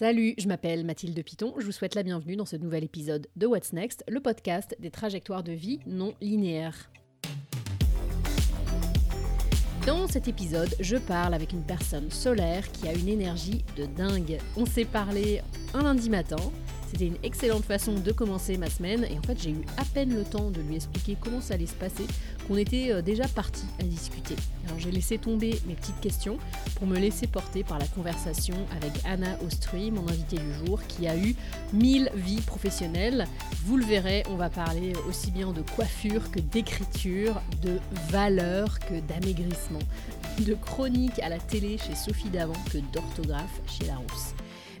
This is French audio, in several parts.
Salut, je m'appelle Mathilde Piton, je vous souhaite la bienvenue dans ce nouvel épisode de What's Next, le podcast des trajectoires de vie non linéaires. Dans cet épisode, je parle avec une personne solaire qui a une énergie de dingue. On s'est parlé un lundi matin, c'était une excellente façon de commencer ma semaine et en fait j'ai eu à peine le temps de lui expliquer comment ça allait se passer qu'on était euh, déjà parti à discuter. Alors j'ai laissé tomber mes petites questions pour me laisser porter par la conversation avec Anna Ostry, mon invitée du jour, qui a eu mille vies professionnelles. Vous le verrez, on va parler aussi bien de coiffure que d'écriture, de valeur que d'amaigrissement, de chronique à la télé chez Sophie Davant que d'orthographe chez Larousse.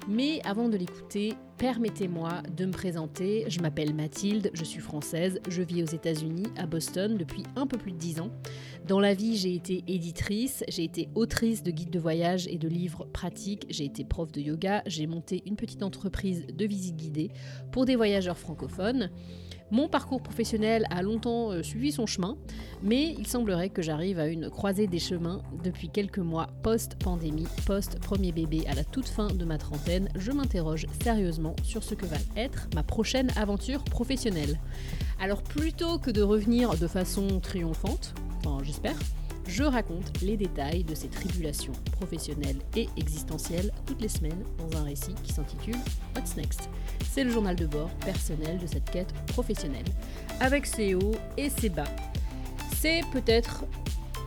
Mais avant de l'écouter, permettez-moi de me présenter. Je m'appelle Mathilde, je suis française, je vis aux États-Unis, à Boston, depuis un peu plus de 10 ans. Dans la vie, j'ai été éditrice, j'ai été autrice de guides de voyage et de livres pratiques, j'ai été prof de yoga, j'ai monté une petite entreprise de visite guidée pour des voyageurs francophones. Mon parcours professionnel a longtemps euh, suivi son chemin, mais il semblerait que j'arrive à une croisée des chemins depuis quelques mois post-pandémie, post-premier bébé à la toute fin de ma trentaine. Je m'interroge sérieusement sur ce que va être ma prochaine aventure professionnelle. Alors plutôt que de revenir de façon triomphante, enfin j'espère, je raconte les détails de ces tribulations professionnelles et existentielles toutes les semaines dans un récit qui s'intitule What's Next? C'est le journal de bord personnel de cette quête professionnelle, avec ses hauts et ses bas. C'est peut-être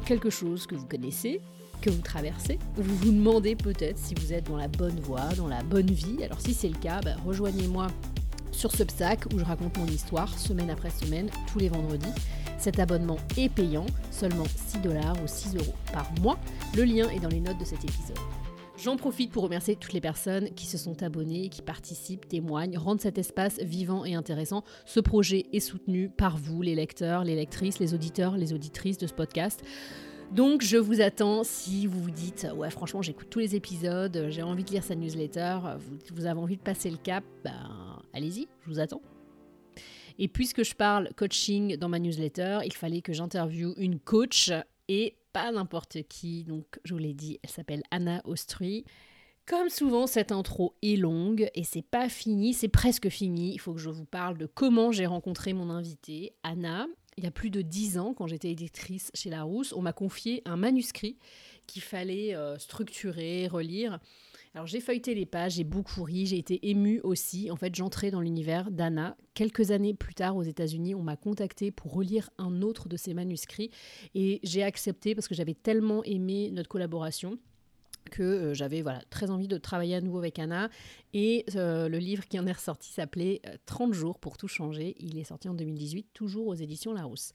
quelque chose que vous connaissez, que vous traversez. Vous vous demandez peut-être si vous êtes dans la bonne voie, dans la bonne vie. Alors si c'est le cas, bah, rejoignez-moi sur Substack où je raconte mon histoire semaine après semaine, tous les vendredis. Cet abonnement est payant, seulement 6 dollars ou 6 euros par mois. Le lien est dans les notes de cet épisode. J'en profite pour remercier toutes les personnes qui se sont abonnées, qui participent, témoignent, rendent cet espace vivant et intéressant. Ce projet est soutenu par vous, les lecteurs, les lectrices, les auditeurs, les auditrices de ce podcast. Donc je vous attends si vous vous dites ouais franchement j'écoute tous les épisodes, j'ai envie de lire sa newsletter, vous, avez envie de passer le cap, ben allez-y, je vous attends. Et puisque je parle coaching dans ma newsletter, il fallait que j'interviewe une coach et pas n'importe qui. Donc, je vous l'ai dit, elle s'appelle Anna Ostry. Comme souvent, cette intro est longue et c'est pas fini, c'est presque fini. Il faut que je vous parle de comment j'ai rencontré mon invitée, Anna. Il y a plus de dix ans, quand j'étais éditrice chez Larousse, on m'a confié un manuscrit qu'il fallait euh, structurer, relire. Alors j'ai feuilleté les pages, j'ai beaucoup ri, j'ai été émue aussi. En fait, j'entrais dans l'univers d'Anna. Quelques années plus tard, aux États-Unis, on m'a contacté pour relire un autre de ses manuscrits et j'ai accepté parce que j'avais tellement aimé notre collaboration que euh, j'avais voilà, très envie de travailler à nouveau avec Anna. Et euh, le livre qui en est ressorti s'appelait 30 euh, jours pour tout changer. Il est sorti en 2018, toujours aux éditions Larousse.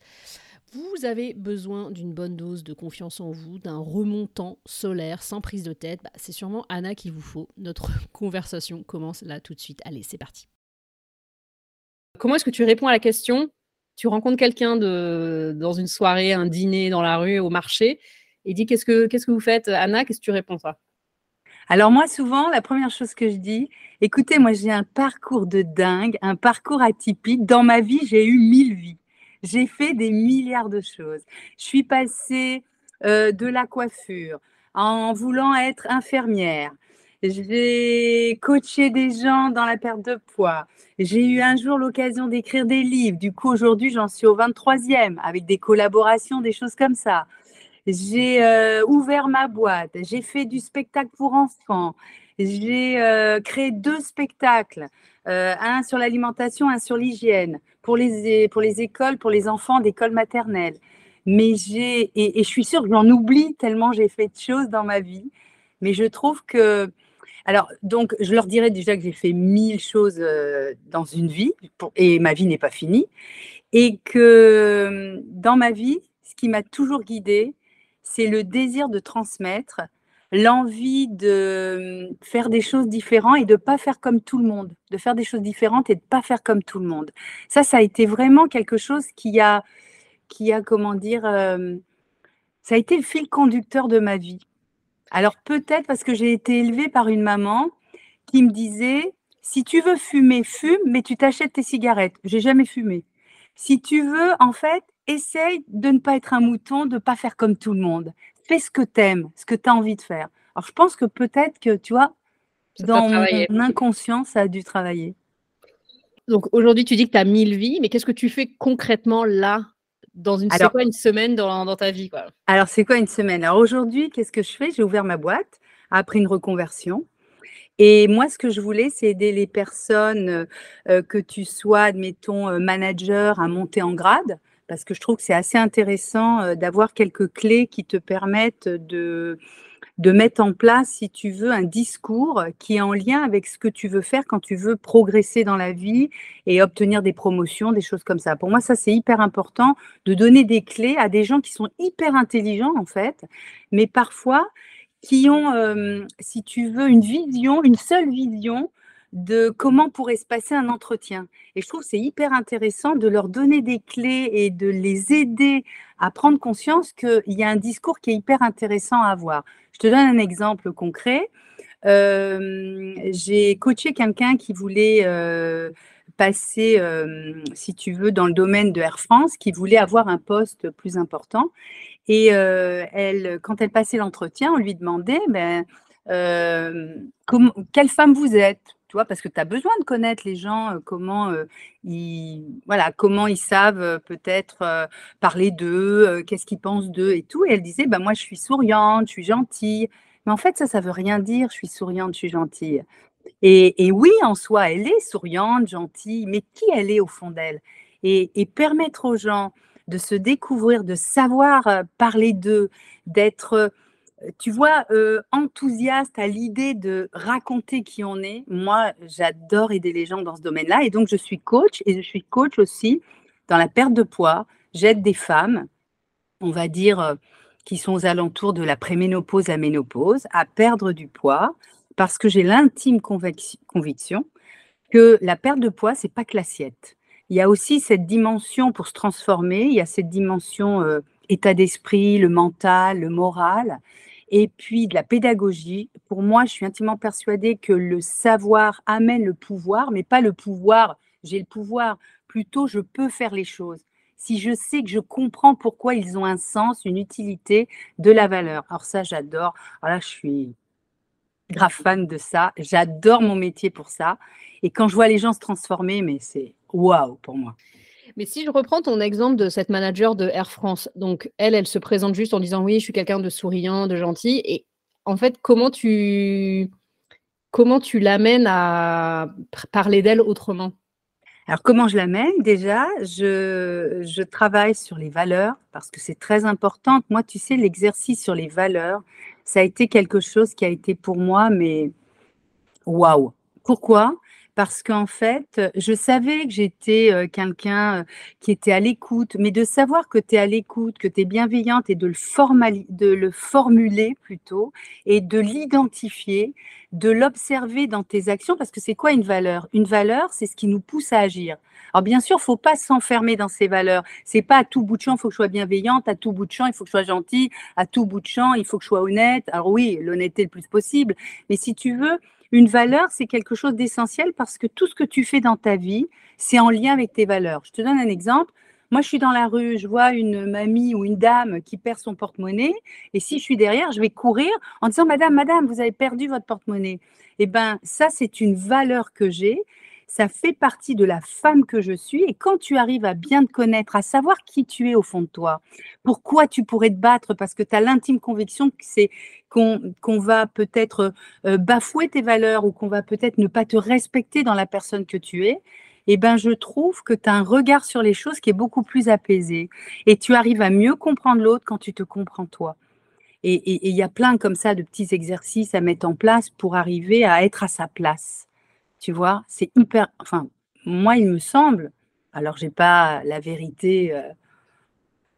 Vous avez besoin d'une bonne dose de confiance en vous, d'un remontant solaire sans prise de tête. Bah, c'est sûrement Anna qu'il vous faut. Notre conversation commence là tout de suite. Allez, c'est parti. Comment est-ce que tu réponds à la question? Tu rencontres quelqu'un dans une soirée, un dîner, dans la rue, au marché, et dit qu'est-ce que, qu'est-ce que vous faites Anna, qu'est-ce que tu réponds ça alors moi, souvent, la première chose que je dis, écoutez, moi j'ai un parcours de dingue, un parcours atypique. Dans ma vie, j'ai eu mille vies. J'ai fait des milliards de choses. Je suis passée euh, de la coiffure en voulant être infirmière. J'ai coaché des gens dans la perte de poids. J'ai eu un jour l'occasion d'écrire des livres. Du coup, aujourd'hui, j'en suis au 23e avec des collaborations, des choses comme ça. J'ai euh, ouvert ma boîte. J'ai fait du spectacle pour enfants. J'ai euh, créé deux spectacles, un sur l'alimentation, un sur l'hygiène pour les, pour les écoles, pour les enfants d'école maternelle. Mais j'ai, et, je suis sûre que j'en oublie tellement j'ai fait de choses dans ma vie. Mais je trouve que, alors, donc, je leur dirais déjà que j'ai fait mille choses euh, dans une vie, et ma vie n'est pas finie. Et que dans ma vie, ce qui m'a toujours guidée, c'est le désir de transmettre, l'envie de faire des choses différentes et de ne pas faire comme tout le monde, de faire des choses différentes et de ne pas faire comme tout le monde. Ça, ça a été vraiment quelque chose qui a, qui a comment dire, ça a été le fil conducteur de ma vie. Alors peut-être parce que j'ai été élevée par une maman qui me disait, si tu veux fumer, fume, mais tu t'achètes tes cigarettes. J'ai jamais fumé. Si tu veux, en fait, essaye de ne pas être un mouton, de ne pas faire comme tout le monde fais ce que tu aimes, ce que tu as envie de faire. Alors, je pense que peut-être que, tu vois, dans mon inconscient, ça a dû travailler. Donc aujourd'hui, tu dis que tu as mille vies, mais qu'est-ce que tu fais concrètement là dans une, c'est quoi une semaine dans, dans ta vie quoi? Alors, c'est quoi une semaine? Alors aujourd'hui, qu'est-ce que je fais? J'ai ouvert ma boîte après une reconversion. Et moi, ce que je voulais, c'est aider les personnes, euh, que tu sois, admettons, euh, manager, à monter en grade, parce que je trouve que c'est assez intéressant euh, d'avoir quelques clés qui te permettent de, de mettre en place, si tu veux, un discours qui est en lien avec ce que tu veux faire quand tu veux progresser dans la vie et obtenir des promotions, des choses comme ça. Pour moi, ça, c'est hyper important de donner des clés à des gens qui sont hyper intelligents, en fait, mais parfois qui ont, si tu veux, une vision, une seule vision de comment pourrait se passer un entretien. Et je trouve c'est hyper intéressant de leur donner des clés et de les aider à prendre conscience qu'il y a un discours qui est hyper intéressant à avoir. Je te donne un exemple concret. J'ai coaché quelqu'un qui voulait passer, si tu veux, dans le domaine de Air France, qui voulait avoir un poste plus important. Et elle, quand elle passait l'entretien, on lui demandait ben, quelle femme vous êtes? Tu parce que tu as besoin de connaître les gens, comment, ils, voilà, comment ils savent peut-être parler d'eux, qu'est-ce qu'ils pensent d'eux et tout. Et elle disait, ben, moi, je suis souriante, je suis gentille. Mais en fait, ça, ça veut rien dire, je suis souriante, je suis gentille. Et, oui, en soi, elle est souriante, gentille, mais qui elle est au fond d'elle? Et permettre aux gens de se découvrir, de savoir parler d'eux, d'être, tu vois, enthousiaste à l'idée de raconter qui on est. Moi, j'adore aider les gens dans ce domaine-là. Et donc, je suis coach et je suis coach aussi dans la perte de poids. J'aide des femmes, on va dire, qui sont aux alentours de la préménopause à ménopause, à perdre du poids parce que j'ai l'intime conviction que la perte de poids, c'est pas que l'assiette il y a aussi cette dimension pour se transformer, il y a cette dimension euh, état d'esprit, le mental, le moral, et puis de la pédagogie. Pour moi, je suis intimement persuadée que le savoir amène le pouvoir, mais pas le pouvoir, j'ai le pouvoir, plutôt je peux faire les choses. Si je sais que je comprends pourquoi ils ont un sens, une utilité, de la valeur. Alors ça, j'adore. Alors là, je suis grave fan de ça. J'adore mon métier pour ça. Et quand je vois les gens se transformer, mais c'est waouh pour moi. Mais si je reprends ton exemple de cette manager de Air France, donc elle, elle se présente juste en disant oui, je suis quelqu'un de souriant, de gentil. Et en fait, comment tu comment tu l'amènes à parler d'elle autrement? Alors, comment je l'amène? Déjà, je, je, travaille sur les valeurs parce que c'est très important. Moi, tu sais, l'exercice sur les valeurs, ça a été quelque chose qui a été pour moi, mais waouh Pourquoi? Parce qu'en fait, je savais que j'étais quelqu'un qui était à l'écoute, mais de savoir que tu es à l'écoute, que tu es bienveillante et de le, de le formuler plutôt, et de l'identifier, de l'observer dans tes actions, parce que c'est quoi une valeur? Une valeur, c'est ce qui nous pousse à agir. Alors bien sûr, faut pas s'enfermer dans ces valeurs. C'est pas à tout bout de champ, il faut que je sois bienveillante, à tout bout de champ, il faut que je sois gentille, à tout bout de champ, il faut que je sois honnête. Alors oui, l'honnêteté le plus possible, mais si tu veux, une valeur, c'est quelque chose d'essentiel parce que tout ce que tu fais dans ta vie, c'est en lien avec tes valeurs. Je te donne un exemple. Moi, je suis dans la rue, je vois une mamie ou une dame qui perd son porte-monnaie, et si je suis derrière, je vais courir en disant Madame, Madame, vous avez perdu votre porte-monnaie. Eh bien, ça, c'est une valeur que j'ai ça fait partie de la femme que je suis. Et quand tu arrives à bien te connaître, à savoir qui tu es au fond de toi, pourquoi tu pourrais te battre, parce que tu as l'intime conviction qu'on va peut-être euh, bafouer tes valeurs ou qu'on va peut-être ne pas te respecter dans la personne que tu es, eh ben, je trouve que tu as un regard sur les choses qui est beaucoup plus apaisé. Et tu arrives à mieux comprendre l'autre quand tu te comprends toi. Et il y a plein comme ça de petits exercices à mettre en place pour arriver à être à sa place. Tu vois, c'est hyper. Enfin, moi, il me semble, alors j'ai pas la vérité, euh,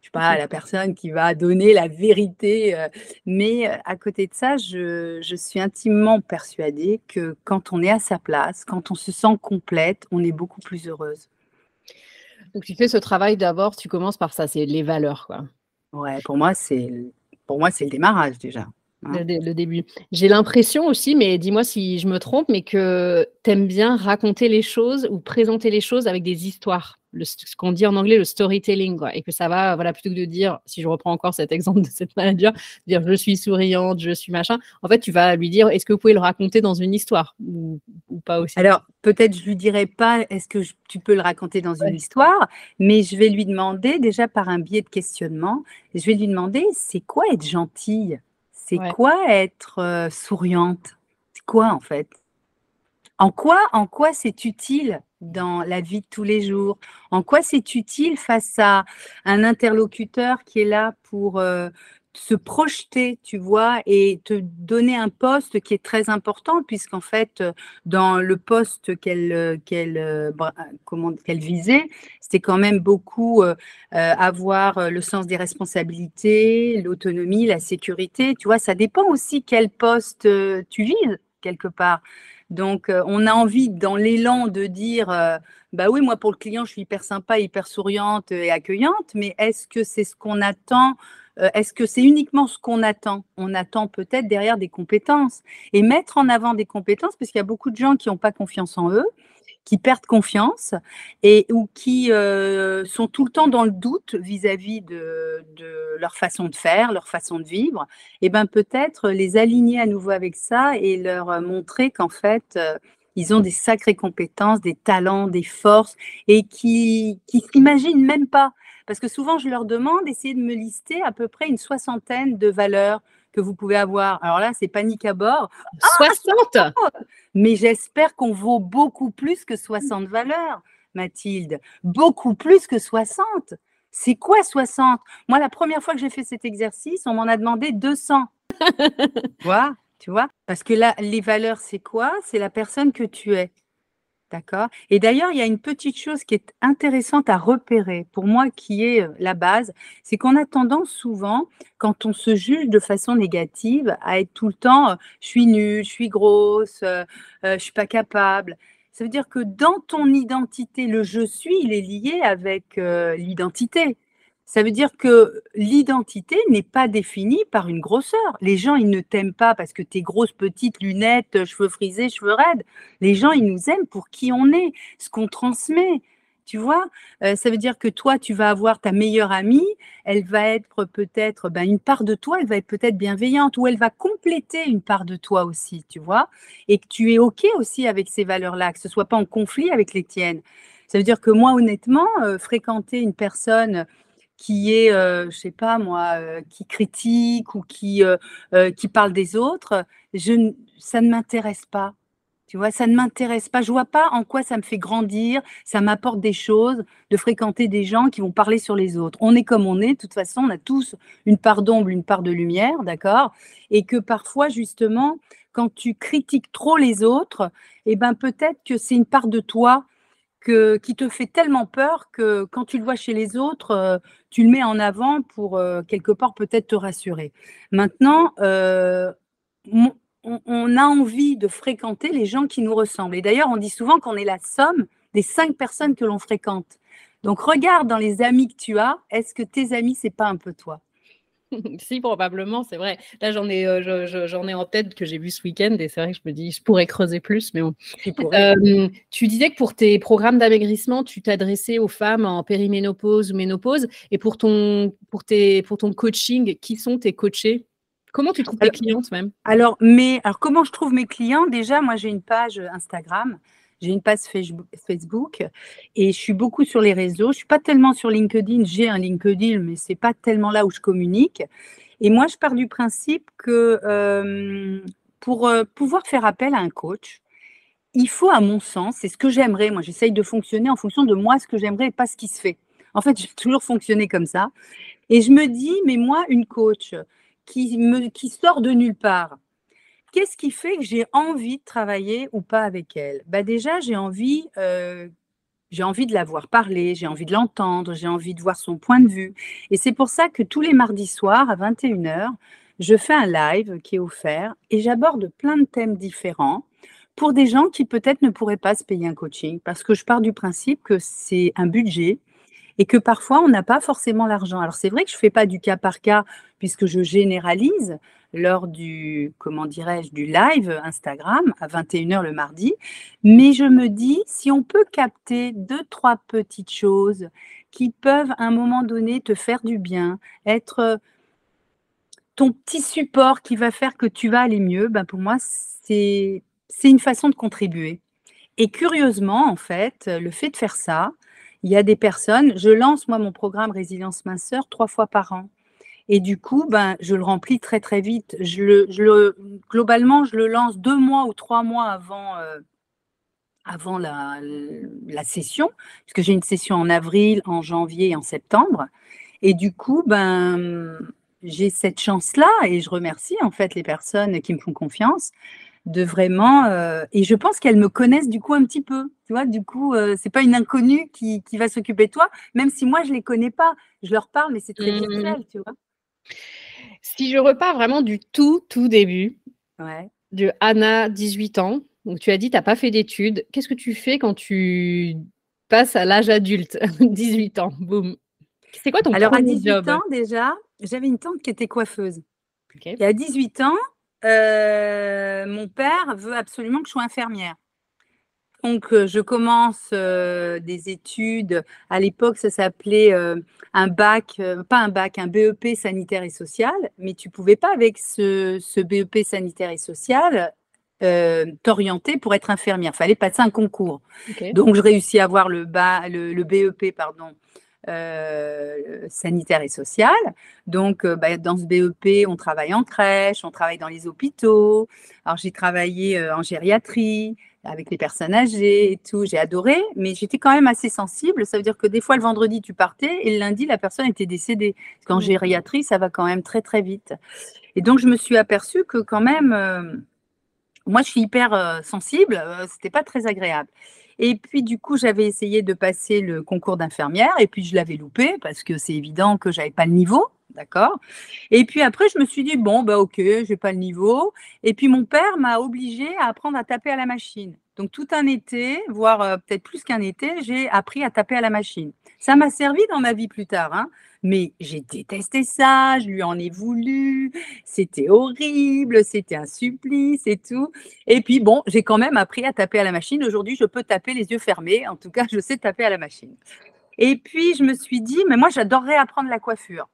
je suis pas la personne qui va donner la vérité, euh, mais euh, à côté de ça, je, je, suis intimement persuadée que quand on est à sa place, quand on se sent complète, on est beaucoup plus heureuse. Donc tu fais ce travail d'abord, tu commences par ça, c'est les valeurs, quoi. Ouais, pour moi, c'est pour moi c'est le démarrage déjà. Hein. Le, début. J'ai l'impression aussi, mais dis-moi si je me trompe, mais que tu aimes bien raconter les choses ou présenter les choses avec des histoires. ce qu'on dit en anglais le storytelling, quoi, et que ça va, voilà, plutôt que de dire, si je reprends encore cet exemple de cette manager, dire je suis souriante, je suis machin, en fait, tu vas lui dire, est-ce que vous pouvez le raconter dans une histoire ou, pas aussi? Alors, peut-être je lui dirai pas, est-ce que tu peux le raconter dans une histoire, mais je vais lui demander, déjà par un biais de questionnement, je vais lui demander, c'est quoi être gentille? C'est quoi être euh, souriante? C'est quoi en fait? En quoi, en quoi c'est utile dans la vie de tous les jours? En quoi c'est utile face à un interlocuteur qui est là pour euh, se projeter, tu vois, et te donner un poste qui est très important, puisqu'en fait, dans le poste qu'elle euh, euh, qu'elle visait, c'était quand même beaucoup avoir le sens des responsabilités, l'autonomie, la sécurité. Tu vois, ça dépend aussi quel poste tu vises quelque part. Donc, euh, on a envie, dans l'élan, de dire euh, Bah oui, moi, pour le client, je suis hyper sympa, hyper souriante et accueillante, mais est-ce que c'est ce qu'on attend euh, Est-ce que c'est uniquement ce qu'on attend? On attend peut-être derrière des compétences. Et mettre en avant des compétences, parce qu'il y a beaucoup de gens qui n'ont pas confiance en eux, qui perdent confiance et ou qui euh, sont tout le temps dans le doute vis-à-vis de, leur façon de faire, leur façon de vivre, et ben peut-être les aligner à nouveau avec ça et leur montrer qu'en fait euh, ils ont des sacrées compétences, des talents, des forces et qui qui s'imaginent même pas. Parce que souvent je leur demande d'essayer de me lister à peu près une soixantaine de valeurs que vous pouvez avoir. Alors là, c'est panique à bord. 60 ah, Mais j'espère qu'on vaut beaucoup plus que 60 valeurs, Mathilde. Beaucoup plus que 60. C'est quoi 60 Moi, la première fois que j'ai fait cet exercice, on m'en a demandé 200. tu vois? Tu vois? Parce que là, les valeurs, c'est quoi? C'est la personne que tu es. D'accord Et d'ailleurs, il y a une petite chose qui est intéressante à repérer, pour moi, qui est euh, la base, c'est qu'on a tendance souvent, quand on se juge de façon négative, à être tout le temps euh, je suis nulle, je suis grosse, euh, je suis pas capable. Ça veut dire que dans ton identité, le je suis, il est lié avec l'identité. Ça veut dire que l'identité n'est pas définie par une grosseur. Les gens, ils ne t'aiment pas parce que tu es grosse, petite, lunettes, cheveux frisés, cheveux raides. Les gens, ils nous aiment pour qui on est, ce qu'on transmet. Tu vois, euh, ça veut dire que toi, tu vas avoir ta meilleure amie, elle va être peut-être ben, une part de toi, elle va être peut-être bienveillante ou elle va compléter une part de toi aussi, tu vois, et que tu es OK aussi avec ces valeurs-là, que ce soit pas en conflit avec les tiennes. Ça veut dire que moi, honnêtement, euh, fréquenter une personne qui est, euh, je sais pas moi, euh, qui critique ou qui, euh, qui parle des autres, je, ça ne m'intéresse pas. Tu vois, ça ne m'intéresse pas. Je vois pas en quoi ça me fait grandir, ça m'apporte des choses de fréquenter des gens qui vont parler sur les autres. On est comme on est. De toute façon, on a tous une part d'ombre, une part de lumière, d'accord? Et que parfois, justement, quand tu critiques trop les autres, eh ben peut-être que c'est une part de toi qui te fait tellement peur que quand tu le vois chez les autres, euh, tu le mets en avant pour euh, quelque part peut-être te rassurer. Maintenant, euh, on, a envie de fréquenter les gens qui nous ressemblent. Et d'ailleurs, on dit souvent qu'on est la somme des cinq personnes que l'on fréquente. Donc regarde dans les amis que tu as, est-ce que tes amis, c'est pas un peu toi? si, probablement, c'est vrai. Là, j'en ai, euh, j'en ai en tête que j'ai vu ce week-end et c'est vrai que je me dis, je pourrais creuser plus, mais bon. tu disais que pour tes programmes d'amaigrissement, tu t'adressais aux femmes en périménopause ou ménopause. Et pour ton, pour tes, pour ton coaching, qui sont tes coachés? Comment tu trouves tes clientes même? alors, mais, alors, comment je trouve mes clients? Déjà, moi, j'ai une page Instagram j'ai une page Facebook et je suis beaucoup sur les réseaux. Je ne suis pas tellement sur LinkedIn. J'ai un LinkedIn, mais ce n'est pas tellement là où je communique. Et moi, je pars du principe que euh, pour euh, pouvoir faire appel à un coach, il faut, à mon sens, c'est ce que j'aimerais. Moi, j'essaye de fonctionner en fonction de moi, ce que j'aimerais et pas ce qui se fait. En fait, j'ai toujours fonctionné comme ça. Et je me dis, mais moi, une coach qui, me, qui sort de nulle part, qu'est-ce qui fait que j'ai envie de travailler ou pas avec elle? Bah Déjà, j'ai envie, euh, j'ai envie de la voir parler, j'ai envie de l'entendre, j'ai envie de voir son point de vue. Et c'est pour ça que tous les mardis soirs à 21h, je fais un live qui est offert et j'aborde plein de thèmes différents pour des gens qui peut-être ne pourraient pas se payer un coaching parce que je pars du principe que c'est un budget et que parfois on n'a pas forcément l'argent. Alors c'est vrai que je ne fais pas du cas par cas puisque je généralise, lors du, comment dirais-je, du live Instagram à 21h le mardi. Mais je me dis, si on peut capter deux, trois petites choses qui peuvent à un moment donné te faire du bien, être ton petit support qui va faire que tu vas aller mieux, ben pour moi, c'est une façon de contribuer. Et curieusement, en fait, le fait de faire ça, il y a des personnes, je lance moi mon programme Résilience Minceur trois fois par an. Et du coup, ben, je le remplis très très vite. Je le, je le, globalement, je le lance deux mois ou trois mois avant, euh, avant la, la, session, puisque j'ai une session en avril, en janvier et en septembre. Et du coup, ben, j'ai cette chance-là et je remercie en fait les personnes qui me font confiance de vraiment euh, et je pense qu'elles me connaissent du coup un petit peu tu vois du coup euh, c'est pas une inconnue qui, qui va s'occuper de toi même si moi je les connais pas je leur parle mais c'est très mmh. virtuel tu vois si je repars vraiment du tout tout début de Anna 18 ans donc tu as dit tu n'as pas fait d'études qu'est-ce que tu fais quand tu passes à l'âge adulte 18 ans boum? C'est quoi ton alors à 18 ans déjà j'avais une tante qui était coiffeuse. Et à 18 ans euh, mon père veut absolument que je sois infirmière. Donc, euh, je commence euh, des études. À l'époque, ça s'appelait un bac, pas un bac, un BEP sanitaire et social. Mais tu pouvais pas, avec ce, BEP sanitaire et social, t'orienter pour être infirmière. Il fallait passer un concours. Donc, je réussis à avoir le, le BEP pardon, euh, sanitaire et social. Donc, euh, bah, dans ce BEP, on travaille en crèche, on travaille dans les hôpitaux. Alors, j'ai travaillé euh, en gériatrie avec les personnes âgées et tout. J'ai adoré, mais j'étais quand même assez sensible. Ça veut dire que des fois, le vendredi, tu partais et le lundi, la personne était décédée. Parce qu'en mmh. gériatrie, ça va quand même très, très vite. Et donc, je me suis aperçue que quand même, moi, je suis hyper sensible. C'était pas très agréable. Et puis, du coup, j'avais essayé de passer le concours d'infirmière et puis je l'avais loupé parce que c'est évident que j'avais pas le niveau. D'accord? Et puis après, je me suis dit, bon, bah ok, j'ai pas le niveau. Et puis mon père m'a obligé à apprendre à taper à la machine. Donc tout un été, voire euh, peut-être plus qu'un été, j'ai appris à taper à la machine. Ça m'a servi dans ma vie plus tard. Hein. Mais j'ai détesté ça, je lui en ai voulu, c'était horrible, c'était un supplice et tout. Et puis bon, j'ai quand même appris à taper à la machine. Aujourd'hui, je peux taper les yeux fermés. En tout cas, je sais taper à la machine. Et puis, je me suis dit, mais moi, j'adorerais apprendre la coiffure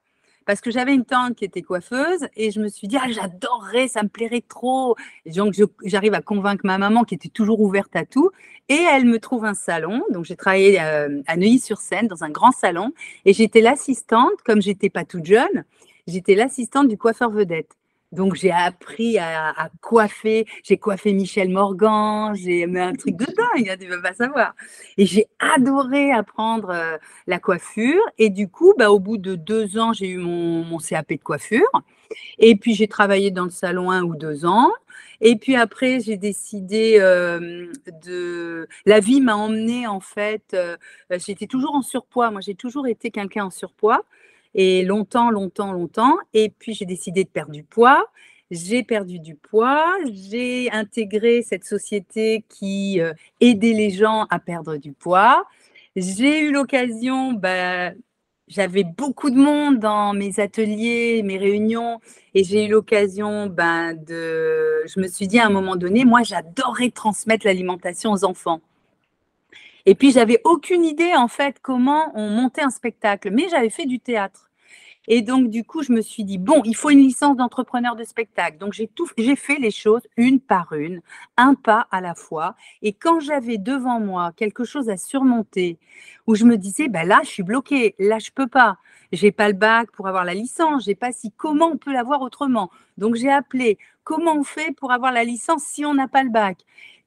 parce que j'avais une tante qui était coiffeuse et je me suis dit, ah, j'adorerais, ça me plairait trop. Donc, j'arrive à convaincre ma maman qui était toujours ouverte à tout et elle me trouve un salon. Donc, j'ai travaillé euh, à Neuilly-sur-Seine dans un grand salon et j'étais l'assistante, comme j'étais pas toute jeune, j'étais l'assistante du coiffeur vedette. Donc, j'ai appris à, coiffer. J'ai coiffé Michel Morgan. J'ai mis un truc de dingue, hein, tu ne veux pas savoir. Et j'ai adoré apprendre euh, la coiffure. Et du coup, bah, au bout de deux ans, j'ai eu mon, CAP de coiffure. Et puis, j'ai travaillé dans le salon un ou deux ans. Et puis après, j'ai décidé euh, de. La vie m'a emmenée, en fait. Euh, j'étais toujours en surpoids. Moi, j'ai toujours été quelqu'un en surpoids et longtemps, longtemps, longtemps. Et puis, j'ai décidé de perdre du poids. J'ai perdu du poids, j'ai intégré cette société qui euh, aidait les gens à perdre du poids. J'ai eu l'occasion, bah, j'avais beaucoup de monde dans mes ateliers, mes réunions, et j'ai eu l'occasion ben, de... Je me suis dit à un moment donné, moi j'adorais transmettre l'alimentation aux enfants. Et puis j'avais aucune idée en fait comment on montait un spectacle, mais j'avais fait du théâtre. Et donc, du coup, je me suis dit, bon, il faut une licence d'entrepreneur de spectacle. Donc, j'ai tout, j'ai fait les choses une par une, un pas à la fois. Et quand j'avais devant moi quelque chose à surmonter, où je me disais, ben là, je suis bloquée, là, je peux pas. J'ai pas le bac pour avoir la licence, j'ai pas si, comment on peut l'avoir autrement? Donc, j'ai appelé, comment on fait pour avoir la licence si on n'a pas le bac?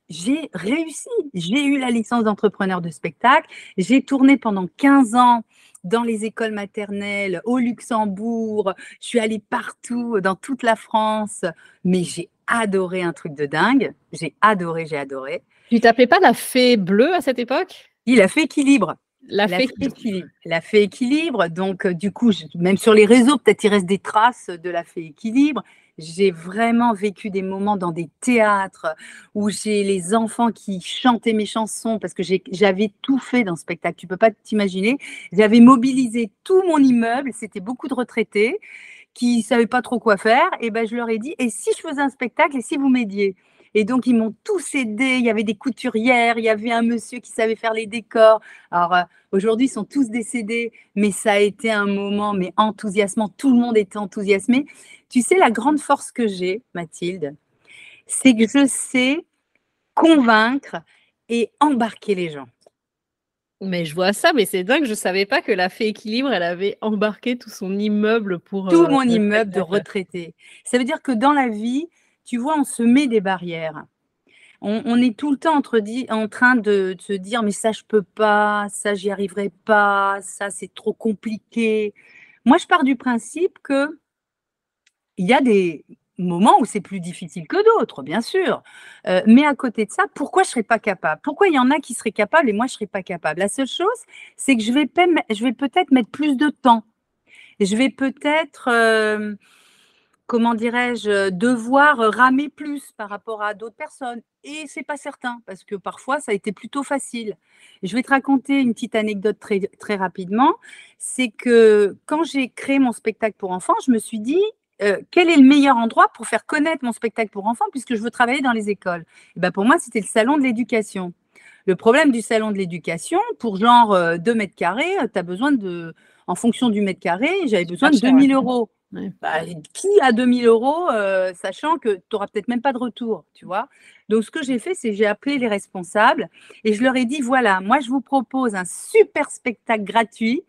j'ai réussi. J'ai eu la licence d'entrepreneur de spectacle. J'ai tourné pendant 15 ans dans les écoles maternelles, au Luxembourg. Je suis allée partout, dans toute la France. Mais j'ai adoré un truc de dingue. J'ai adoré, j'ai adoré. Tu t'appelais pas la fée bleue à cette époque? Il a fait équilibre. La, fée, équilibre. La fée équilibre. Donc, euh, du coup, même sur les réseaux, peut-être il reste des traces de la fée équilibre. J'ai vraiment vécu des moments dans des théâtres où j'ai les enfants qui chantaient mes chansons parce que j'avais tout fait dans ce spectacle. Tu peux pas t'imaginer. J'avais mobilisé tout mon immeuble. C'était beaucoup de retraités qui ne savaient pas trop quoi faire. Et ben, je leur ai dit, et si je faisais un spectacle et si vous m'aidiez? Et donc, ils m'ont tous aidé. Il y avait des couturières, il y avait un monsieur qui savait faire les décors. Alors, euh, aujourd'hui, ils sont tous décédés, mais ça a été un moment mais enthousiasmant. Tout le monde était enthousiasmé. Tu sais, la grande force que j'ai, Mathilde, c'est que je sais convaincre et embarquer les gens. Mais je vois ça, mais c'est dingue, je savais pas que la Fée Équilibre, elle avait embarqué tout son immeuble pour... Tout euh, mon immeuble de retraité. Ça veut dire que dans la vie, tu vois, on se met des barrières. On, est tout le temps entre en train de, se dire, mais ça, je peux pas, ça, j'y arriverai pas, ça, c'est trop compliqué. Moi, je pars du principe que il y a des moments où c'est plus difficile que d'autres, bien sûr. Euh, mais à côté de ça, pourquoi je serais pas capable? Pourquoi il y en a qui seraient capables et moi, je serais pas capable? La seule chose, c'est que je vais, je vais peut-être mettre plus de temps. Je vais peut-être, euh, comment dirais-je, devoir ramer plus par rapport à d'autres personnes. Et c'est pas certain, parce que parfois, ça a été plutôt facile. Je vais te raconter une petite anecdote très, très rapidement. C'est que quand j'ai créé mon spectacle pour enfants, je me suis dit, euh, quel est le meilleur endroit pour faire connaître mon spectacle pour enfants puisque je veux travailler dans les écoles? Et ben Pour moi, c'était le salon de l'éducation. Le problème du salon de l'éducation, pour genre 2 euh, mètres carrés, euh, tu as besoin de, en fonction du mètre carré, j'avais besoin de 2000 euros. Bah, qui a 2000 euros, sachant que tu n'auras peut-être même pas de retour, tu vois? Donc, ce que j'ai fait, c'est j'ai appelé les responsables et je leur ai dit, voilà, moi, je vous propose un super spectacle gratuit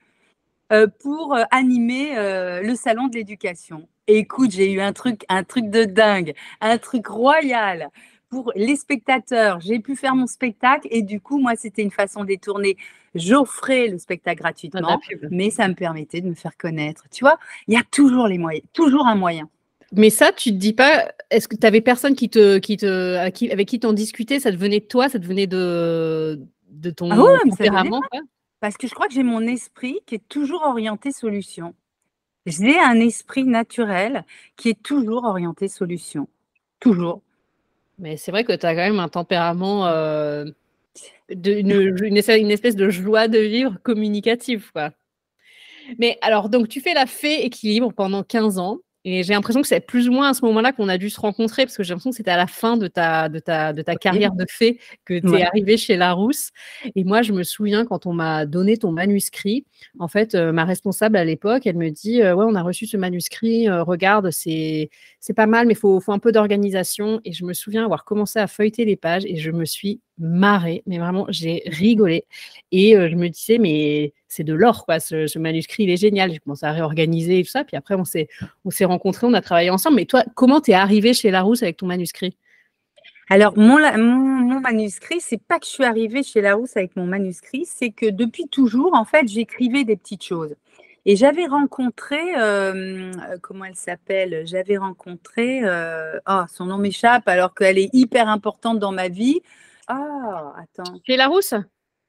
pour animer le salon de l'éducation écoute, j'ai eu un truc, un truc de dingue, un truc royal pour les spectateurs. J'ai pu faire mon spectacle et du coup, moi, c'était une façon détournée. J'offrais le spectacle gratuitement, mais ça me permettait de me faire connaître. Tu vois, il y a toujours les moyens, toujours un moyen. Mais ça, tu te dis pas, est-ce que tu avais personne qui te, qui te, avec qui t'en discutait Ça devenait de toi, ça devenait de, de ton ah tempérament Parce que je crois que j'ai mon esprit qui est toujours orienté solution. J'ai un esprit naturel qui est toujours orienté solution. Toujours. Mais c'est vrai que tu as quand même un tempérament, euh, une, espèce de joie de vivre communicative. Quoi. Mais alors, donc, tu fais la fée équilibre pendant 15 ans. Et j'ai l'impression que c'est plus ou moins à ce moment-là qu'on a dû se rencontrer, parce que j'ai l'impression que c'était à la fin de ta, de ta, de ta carrière de fée que tu es arrivée chez Larousse. Et moi, je me souviens quand on m'a donné ton manuscrit, en fait, euh, ma responsable à l'époque, elle me dit euh, Ouais, on a reçu ce manuscrit, euh, regarde, c'est pas mal, mais il faut, faut un peu d'organisation. Et je me souviens avoir commencé à feuilleter les pages et je me suis marré, mais vraiment, j'ai rigolé. Et je me disais, mais c'est de l'or, quoi. Ce, manuscrit, il est génial. J'ai commencé à réorganiser et tout ça. Puis après, on s'est, on s'est rencontrés, on a travaillé ensemble. Mais toi, comment tu es arrivé chez Larousse avec ton manuscrit? Alors, mon, mon, manuscrit, c'est pas que je suis arrivée chez Larousse avec mon manuscrit, c'est que depuis toujours, en fait, j'écrivais des petites choses. Et j'avais rencontré, comment elle s'appelle? J'avais rencontré, oh, son nom m'échappe alors qu'elle est hyper importante dans ma vie. Ah, attends. Chez Larousse?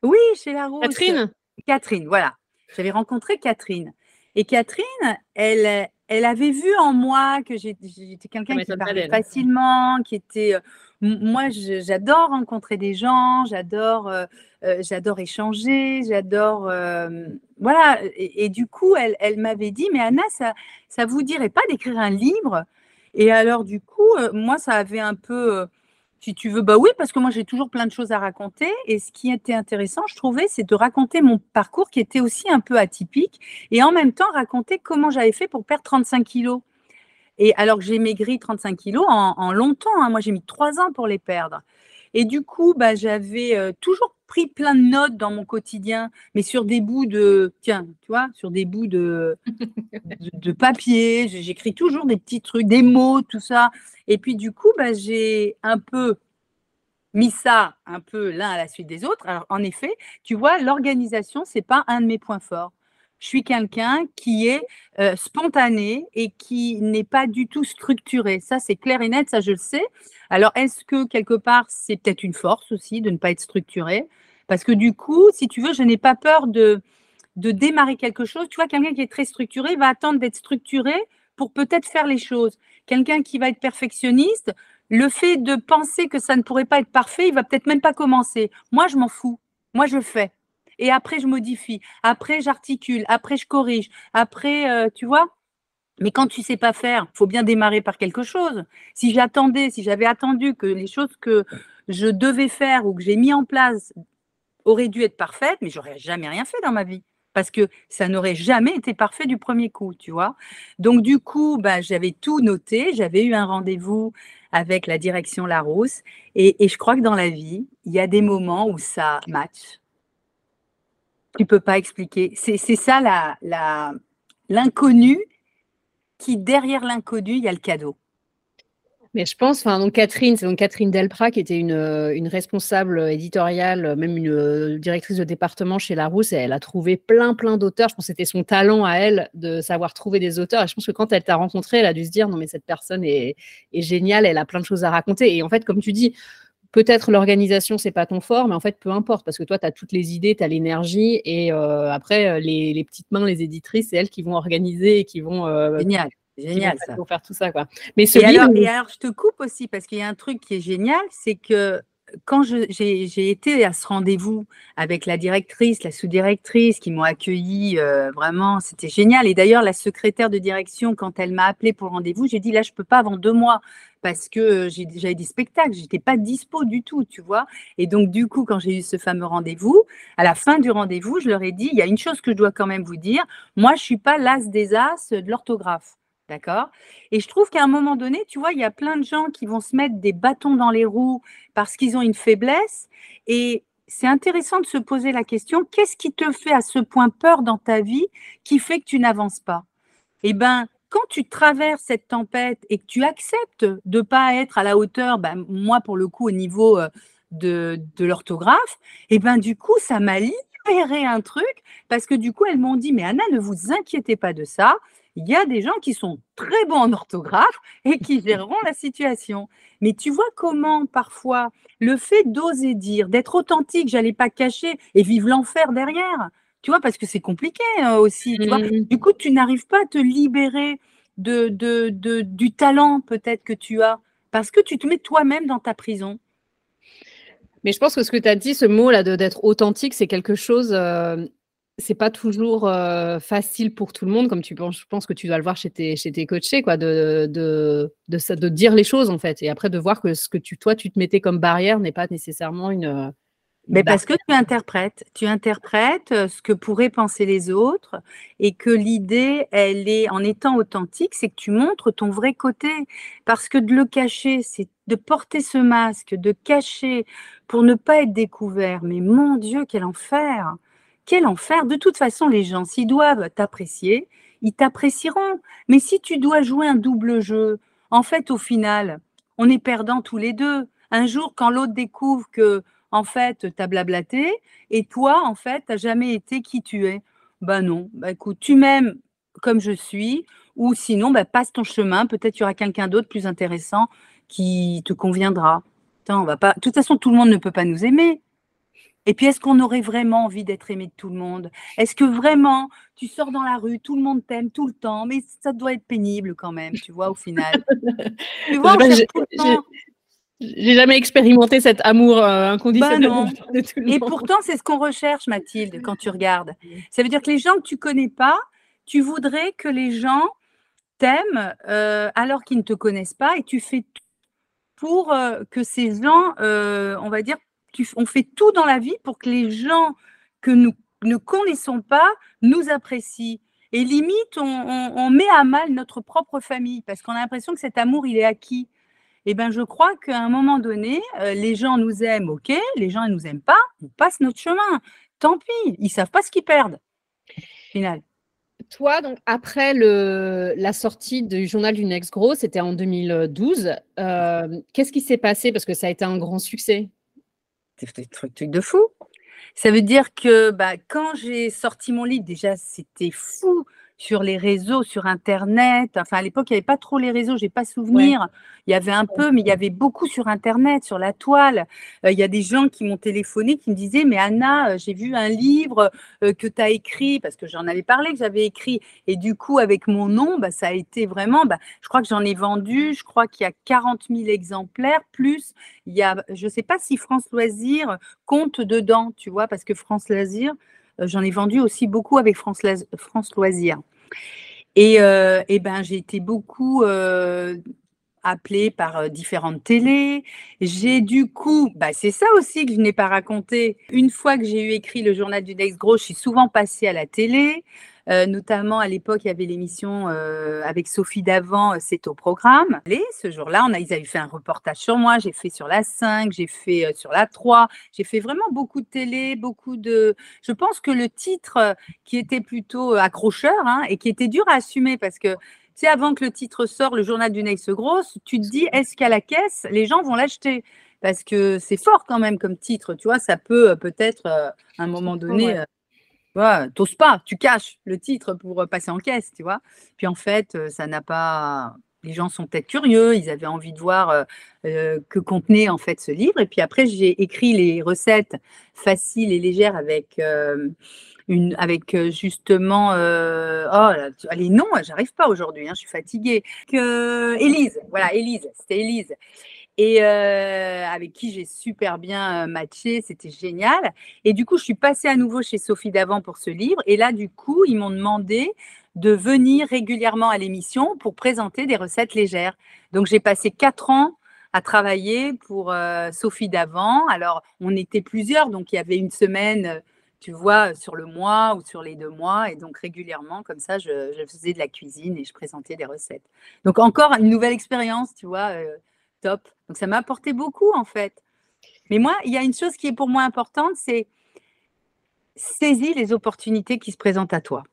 Oui, chez Larousse. Catherine? Catherine, voilà. J'avais rencontré Catherine. Et Catherine, elle, elle avait vu en moi que j'étais quelqu'un qui parlait facilement, qui était. Euh, moi, j'adore rencontrer des gens, j'adore, euh, euh, j'adore échanger, j'adore. voilà. Et, du coup, elle, elle m'avait dit, mais Anna, ça, ça vous dirait pas d'écrire un livre? Et alors, du coup, moi, ça avait un peu si tu veux, bah oui, parce que moi j'ai toujours plein de choses à raconter. Et ce qui était intéressant, je trouvais, c'est de raconter mon parcours qui était aussi un peu atypique et en même temps raconter comment j'avais fait pour perdre 35 kilos. Et alors que j'ai maigri 35 kilos en, longtemps, hein. moi j'ai mis trois ans pour les perdre. Et du coup, bah, j'avais euh, toujours pris plein de notes dans mon quotidien, mais sur des bouts de, tiens, tu vois, sur des bouts de, de, papier. J'écris toujours des petits trucs, des mots, tout ça. Et puis du coup, bah, j'ai un peu mis ça un peu l'un à la suite des autres. Alors en effet, tu vois, l'organisation, c'est pas un de mes points forts. Je suis quelqu'un qui est euh, spontané et qui n'est pas du tout structuré. Ça, c'est clair et net, ça je le sais. Alors, est-ce que quelque part, c'est peut-être une force aussi de ne pas être structuré? Parce que du coup, si tu veux, je n'ai pas peur de, de démarrer quelque chose. Tu vois, quelqu'un qui est très structuré va attendre d'être structuré pour peut-être faire les choses. Quelqu'un qui va être perfectionniste, le fait de penser que ça ne pourrait pas être parfait, il va peut-être même pas commencer. Moi, je m'en fous. Moi, je fais. Et après, je modifie. Après, j'articule. Après, je corrige. Après, euh, tu vois, Mais quand tu sais pas faire, faut bien démarrer par quelque chose. Si j'attendais, si j'avais attendu que les choses que je devais faire ou que j'ai mis en place auraient dû être parfaites, mais j'aurais jamais rien fait dans ma vie parce que ça n'aurait jamais été parfait du premier coup, tu vois. Donc du coup, bah, j'avais tout noté, j'avais eu un rendez-vous avec la direction Larousse, et, et je crois que dans la vie, il y a des moments où ça match. Tu peux pas expliquer. C'est ça l'inconnu qui derrière l'inconnu, il y a le cadeau. Mais je pense, enfin, donc Catherine, c'est donc Catherine Delprat qui était une, euh, responsable éditoriale, même une euh, directrice de département chez Larousse, et elle a trouvé plein, plein d'auteurs. Je pense que c'était son talent à elle de savoir trouver des auteurs. Et je pense que quand elle t'a rencontré, elle a dû se dire non, mais cette personne est géniale, elle a plein de choses à raconter. Et en fait, comme tu dis, peut-être l'organisation, c'est pas ton fort, mais en fait, peu importe, parce que toi, tu as toutes les idées, tu as l'énergie, et euh, après, les, les, petites mains, les éditrices, c'est elles qui vont organiser et qui vont. Génial. Génial ça. Pour faire tout ça, quoi. Mais et, alors, et alors, je te coupe aussi parce qu'il y a un truc qui est génial, c'est que quand j'ai été à ce rendez-vous avec la directrice, la sous-directrice qui m'ont accueilli, euh, vraiment, c'était génial. Et d'ailleurs, la secrétaire de direction, quand elle m'a appelé pour le rendez-vous, j'ai dit là, je peux pas avant deux mois parce que j'avais des spectacles, j'étais pas dispo du tout, tu vois? Et donc, du coup, quand j'ai eu ce fameux rendez-vous, à la fin du rendez-vous, je leur ai dit il y a une chose que je dois quand même vous dire. Moi, je suis pas l'as des as de l'orthographe. D'accord? Et je trouve qu'à un moment donné, tu vois, il y a plein de gens qui vont se mettre des bâtons dans les roues parce qu'ils ont une faiblesse. Et c'est intéressant de se poser la question, qu'est-ce qui te fait à ce point peur dans ta vie qui fait que tu n'avances pas? Eh bien, quand tu traverses cette tempête et que tu acceptes de ne pas être à la hauteur, ben, moi pour le coup au niveau euh, de, de l'orthographe, eh ben, du coup, ça m'a libéré un truc parce que du coup, elles m'ont dit, mais Anna, ne vous inquiétez pas de ça, il y a des gens qui sont très bons en orthographe et qui géreront la situation. Mais tu vois comment parfois le fait d'oser dire, d'être authentique, j'allais pas cacher et vivre l'enfer derrière, tu vois, parce que c'est compliqué hein, aussi. Tu vois mmh. du coup, tu n'arrives pas à te libérer de, de, de du talent peut-être que tu as parce que tu te mets toi-même dans ta prison. Mais je pense que ce que tu as dit, ce mot-là d'être authentique, c'est quelque chose. Euh, c'est pas toujours euh, facile pour tout le monde, comme tu penses, je pense que tu dois le voir chez tes, chez tes coachés, quoi, de, de, de, de, dire les choses en fait, et après de voir que ce que tu, toi, tu te mettais comme barrière n'est pas nécessairement une. Mais parce que tu interprètes, tu interprètes euh, ce que pourraient penser les autres, et que l'idée, elle est, en étant authentique, c'est que tu montres ton vrai côté, parce que de le cacher, c'est de porter ce masque, de cacher pour ne pas être découvert. Mais mon Dieu, quel enfer! quel enfer. De toute façon, les gens, s'ils doivent t'apprécier, ils t'apprécieront. Mais si tu dois jouer un double jeu, en fait, au final, on est perdants tous les deux. Un jour, quand l'autre découvre que, en fait, tu as blablaté, et toi, en fait, tu n'as jamais été qui tu es. Ben non, bah écoute, tu m'aimes comme je suis, ou sinon, bah, passe ton chemin, peut-être tu y aura quelqu'un d'autre plus intéressant qui te conviendra. on va pas. De toute façon, tout le monde ne peut pas nous aimer. Et puis, est-ce qu'on aurait vraiment envie d'être aimé de tout le monde? Est-ce que vraiment, tu sors dans la rue, tout le monde t'aime tout le temps, mais ça doit être pénible quand même, tu vois, au final. tu vois, j'ai jamais expérimenté cet amour euh, inconditionnel. Bah de tout le Et pourtant, c'est ce qu'on recherche, Mathilde, quand tu regardes. Ça veut dire que les gens que tu connais pas, tu voudrais que les gens t'aiment euh, alors qu'ils ne te connaissent pas et tu fais tout pour euh, que ces gens, on va dire, on fait tout dans la vie pour que les gens que nous ne connaissons pas nous apprécient. Et limite, on, met à mal notre propre famille parce qu'on a l'impression que cet amour, il est acquis. Eh bien, je crois qu'à un moment donné, euh, les gens nous aiment, ok, les gens ne nous aiment pas, on passe notre chemin. Tant pis, ils savent pas ce qu'ils perdent. Final. Toi, donc après le, la sortie du journal du Next Grow, c'était en 2012. Euh, qu'est-ce qui s'est passé? Parce que ça a été un grand succès des trucs de fou. Ça veut dire que bah, quand j'ai sorti mon livre, déjà, c'était fou sur les réseaux, sur Internet. Enfin, à l'époque, il n'y avait pas trop les réseaux, j'ai pas souvenir. Il y avait un peu, mais il y avait beaucoup sur Internet, sur la toile. Euh, il y a des gens qui m'ont téléphoné, qui me disaient, mais Anna, euh, j'ai vu un livre euh, que tu as écrit, parce que j'en avais parlé, que j'avais écrit. Et du coup, avec mon nom, bah, ça a été vraiment, bah, je crois que j'en ai vendu, je crois qu'il y a 40 000 exemplaires, plus il y a, je ne sais pas si France Loisirs compte dedans, tu vois, parce que France Loisirs, j'en ai vendu aussi beaucoup avec France, France Loisirs. Et, et ben, j'ai été beaucoup appelée par différentes télés. J'ai du coup, bah, c'est ça aussi que je n'ai pas raconté. Une fois que j'ai eu écrit le journal du Next Gros, je suis souvent passée à la télé. Euh, notamment à l'époque, il y avait l'émission euh, avec Sophie Davant, c'est au programme. Et ce jour-là, on a, ils avaient fait un reportage sur moi. J'ai fait sur la 5, j'ai fait sur la 3. J'ai fait vraiment beaucoup de télé, beaucoup de. Je pense que le titre qui était plutôt accrocheur hein, et qui était dur à assumer parce que sais, avant que le titre sorte, le journal du Next Grosse, tu te dis, est-ce qu'à la caisse, les gens vont l'acheter? Parce que c'est fort quand même comme titre, tu vois, ça peut peut-être, à un moment donné, ouais. t'oses pas, tu caches le titre pour passer en caisse, tu vois. Puis en fait, ça n'a pas. Les gens sont peut-être curieux, ils avaient envie de voir que contenait en fait ce livre. Et puis après, j'ai écrit les recettes faciles et légères avec avec justement, euh, oh, les noms, j'arrive pas aujourd'hui, hein, je suis fatiguée. Élise, voilà, Élise, c'était Élise. Et avec qui j'ai super bien matché, c'était génial. Et du coup, je suis passée à nouveau chez Sophie Davant pour ce livre. Et là, du coup, ils m'ont demandé de venir régulièrement à l'émission pour présenter des recettes légères. Donc, j'ai passé quatre ans à travailler pour Sophie Davant. Alors, on était plusieurs, donc il y avait une semaine tu vois, sur le mois ou sur les deux mois. Et donc régulièrement, comme ça, je, faisais de la cuisine et je présentais des recettes. Donc encore une nouvelle expérience, tu vois, euh, top. Donc ça m'a apporté beaucoup en fait. Mais moi, il y a une chose qui est pour moi importante, c'est saisis les opportunités qui se présentent à toi.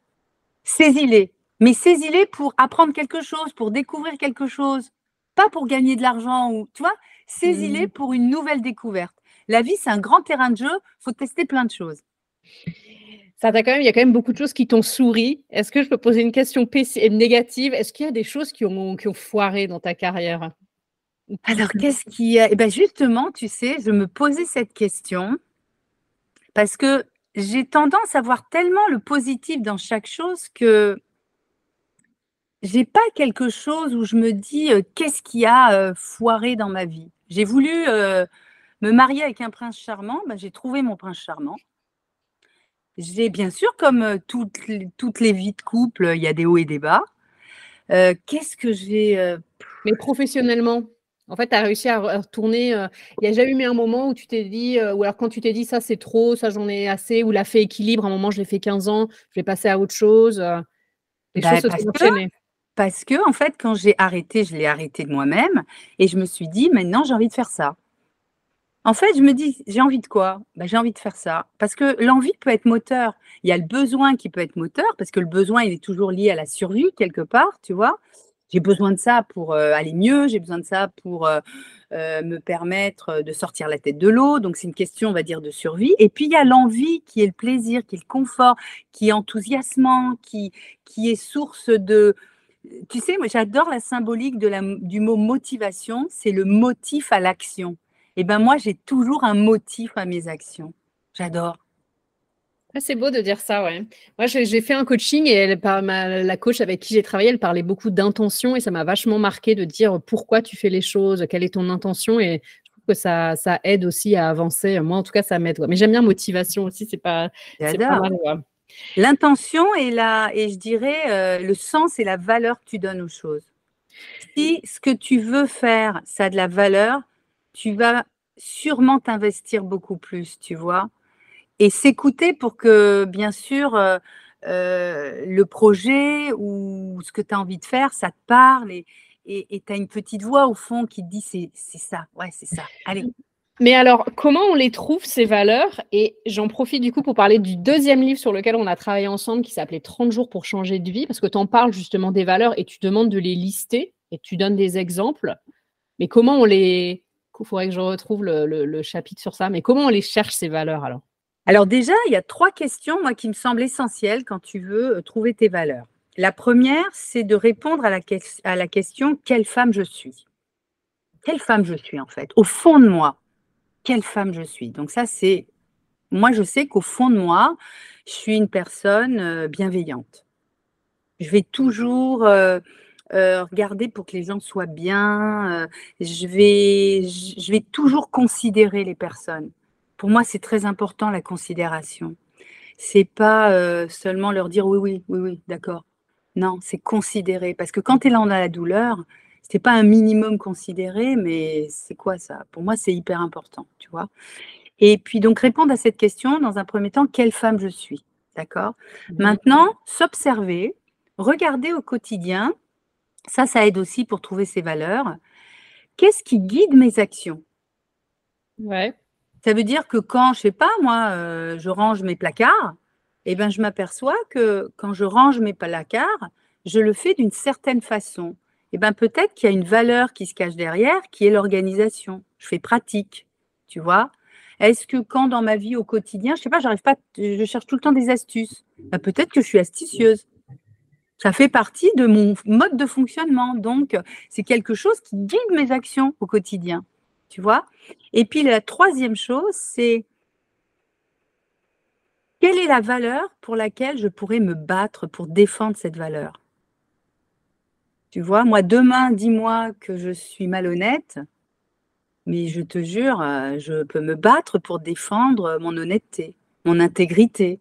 Saisis-les. Mais saisis-les pour apprendre quelque chose, pour découvrir quelque chose. Pas pour gagner de l'argent ou, tu vois, saisis-les mmh. pour une nouvelle découverte. La vie, c'est un grand terrain de jeu. Il faut tester plein de choses. Ça quand même, il y a quand même beaucoup de choses qui t'ont souri. Est-ce que je peux poser une question négative? Est-ce qu'il y a des choses qui ont, qui ont foiré dans ta carrière? Alors, qu'est-ce qui. Eh ben justement, tu sais, je me posais cette question parce que j'ai tendance à voir tellement le positif dans chaque chose que j'ai pas quelque chose où je me dis euh, qu'est-ce qui a euh, foiré dans ma vie. J'ai voulu euh, me marier avec un prince charmant, ben, j'ai trouvé mon prince charmant. J'ai bien sûr, comme toutes, les, toutes les vies de couple, il y a des hauts et des bas. Qu'est-ce que j'ai. Mais professionnellement, en fait, tu as réussi à retourner. Il n'y a jamais eu un moment où tu t'es dit, ou alors quand tu t'es dit ça c'est trop, ça j'en ai assez, ou l'a fait équilibre, un moment je l'ai fait 15 ans, je vais passer à autre chose. les bah, choses se sont enchaînées. Parce que, en fait, quand j'ai arrêté, je l'ai arrêté de moi-même et je me suis dit, maintenant j'ai envie de faire ça. En fait, je me dis, j'ai envie de quoi? Ben, J'ai envie de faire ça. Parce que l'envie peut être moteur. Il y a le besoin qui peut être moteur, parce que le besoin, il est toujours lié à la survie, quelque part, tu vois? J'ai besoin de ça pour euh, aller mieux, j'ai besoin de ça pour euh, euh, me permettre de sortir la tête de l'eau. Donc, c'est une question, on va dire, de survie. Et puis, il y a l'envie qui est le plaisir, qui est le confort, qui est enthousiasmant, qui, qui est source de, tu sais, moi j'adore la symbolique du mot motivation, c'est le motif à l'action eh ben moi, j'ai toujours un motif à mes actions. J'adore. Ah, c'est beau de dire ça, ouais. Moi, j'ai fait un coaching et elle, la coach avec qui j'ai travaillé, elle parlait beaucoup d'intention et ça m'a vachement marqué de dire pourquoi tu fais les choses, quelle est ton intention et je trouve que ça, ça aide aussi à avancer. Moi, en tout cas, ça m'aide. Mais j'aime bien motivation aussi, c'est pas, pas L'intention et, la, et je dirais euh, le sens et la valeur que tu donnes aux choses. Si ce que tu veux faire, ça a de la valeur, tu vas sûrement t'investir beaucoup plus, tu vois. Et s'écouter pour que, bien sûr, euh, euh, le projet ou ce que tu as envie de faire, ça te parle et tu as une petite voix au fond qui te dit c'est ça, ouais, c'est ça. Allez. Mais alors, comment on les trouve, ces valeurs? Et j'en profite du coup pour parler du deuxième livre sur lequel on a travaillé ensemble qui s'appelait 30 jours pour changer de vie, parce que tu en parles justement des valeurs et tu demandes de les lister et tu donnes des exemples. Mais comment on les, il faudrait que je retrouve le, chapitre sur ça. Mais comment on les cherche, ces valeurs alors? Alors déjà, il y a trois questions, moi, qui me semblent essentielles quand tu veux euh, trouver tes valeurs. La première, c'est de répondre à la, question quelle femme je suis? Quelle femme je suis en fait? Au fond de moi, quelle femme je suis? Donc ça, c'est... Moi, je sais qu'au fond de moi, je suis une personne euh, bienveillante. Je vais toujours... Euh, euh, regarder pour que les gens soient bien. Euh, je, vais, je vais toujours considérer les personnes. Pour moi, c'est très important la considération. C'est pas euh, seulement leur dire oui, oui, oui, oui, d'accord. Non, c'est considérer. Parce que quand tu es là, on a la douleur, c'est pas un minimum considéré, mais c'est quoi ça? Pour moi, c'est hyper important, tu vois. Et puis donc répondre à cette question dans un premier temps, quelle femme je suis, d'accord? Maintenant, s'observer, regarder au quotidien, ça, ça aide aussi pour trouver ses valeurs. Qu'est-ce qui guide mes actions? Ouais. Ça veut dire que quand, je sais pas, moi, euh, je range mes placards, eh ben, je m'aperçois que quand je range mes placards, je le fais d'une certaine façon. Eh ben, peut-être qu'il y a une valeur qui se cache derrière, qui est l'organisation. Je fais pratique, tu vois. Est-ce que quand dans ma vie au quotidien, je sais pas, j'arrive pas, je cherche tout le temps des astuces? Ben, peut-être que je suis astucieuse. Ça fait partie de mon mode de fonctionnement. Donc, c'est quelque chose qui guide mes actions au quotidien. Tu vois? Et puis, la troisième chose, c'est quelle est la valeur pour laquelle je pourrais me battre pour défendre cette valeur? Tu vois, moi, demain, dis-moi que je suis malhonnête, mais je te jure, euh, je peux me battre pour défendre mon honnêteté, mon intégrité.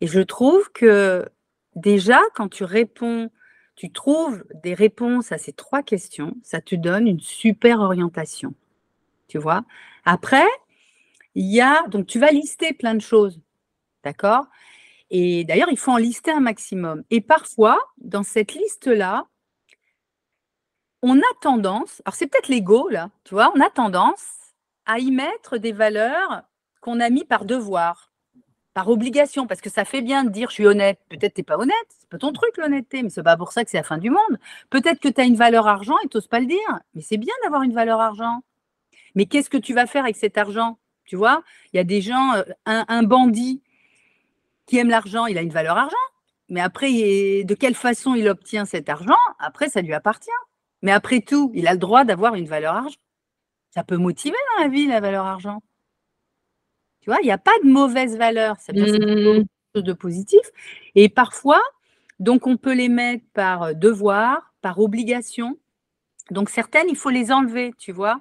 Et je trouve que déjà, quand tu réponds, tu trouves des réponses à ces trois questions, ça te donne une super orientation. Tu vois Après, il y a, donc tu vas lister plein de choses, d'accord Et d'ailleurs, il faut en lister un maximum. Et parfois, dans cette liste-là, on a tendance, alors c'est peut-être l'ego, là, tu vois, on a tendance à y mettre des valeurs qu'on a mis par devoir par obligation, parce que ça fait bien de dire je suis honnête. Peut-être tu n'es pas honnête, c'est pas ton truc l'honnêteté, mais c'est pas pour ça que c'est la fin du monde. Peut-être que tu as une valeur argent et tu n'oses pas le dire, mais c'est bien d'avoir une valeur argent. Mais qu'est-ce que tu vas faire avec cet argent? Tu vois, il y a des gens, euh, un, bandit qui aime l'argent, il a une valeur argent, mais après, de quelle façon il obtient cet argent? Après, ça lui appartient. Mais après tout, il a le droit d'avoir une valeur argent. Ça peut motiver dans la vie, la valeur argent. Tu vois, il n'y a pas de mauvaise valeur. C'est mmh. quelque chose de positif. Et parfois, donc, on peut les mettre par euh, devoir, par obligation. Donc, certaines, il faut les enlever, tu vois,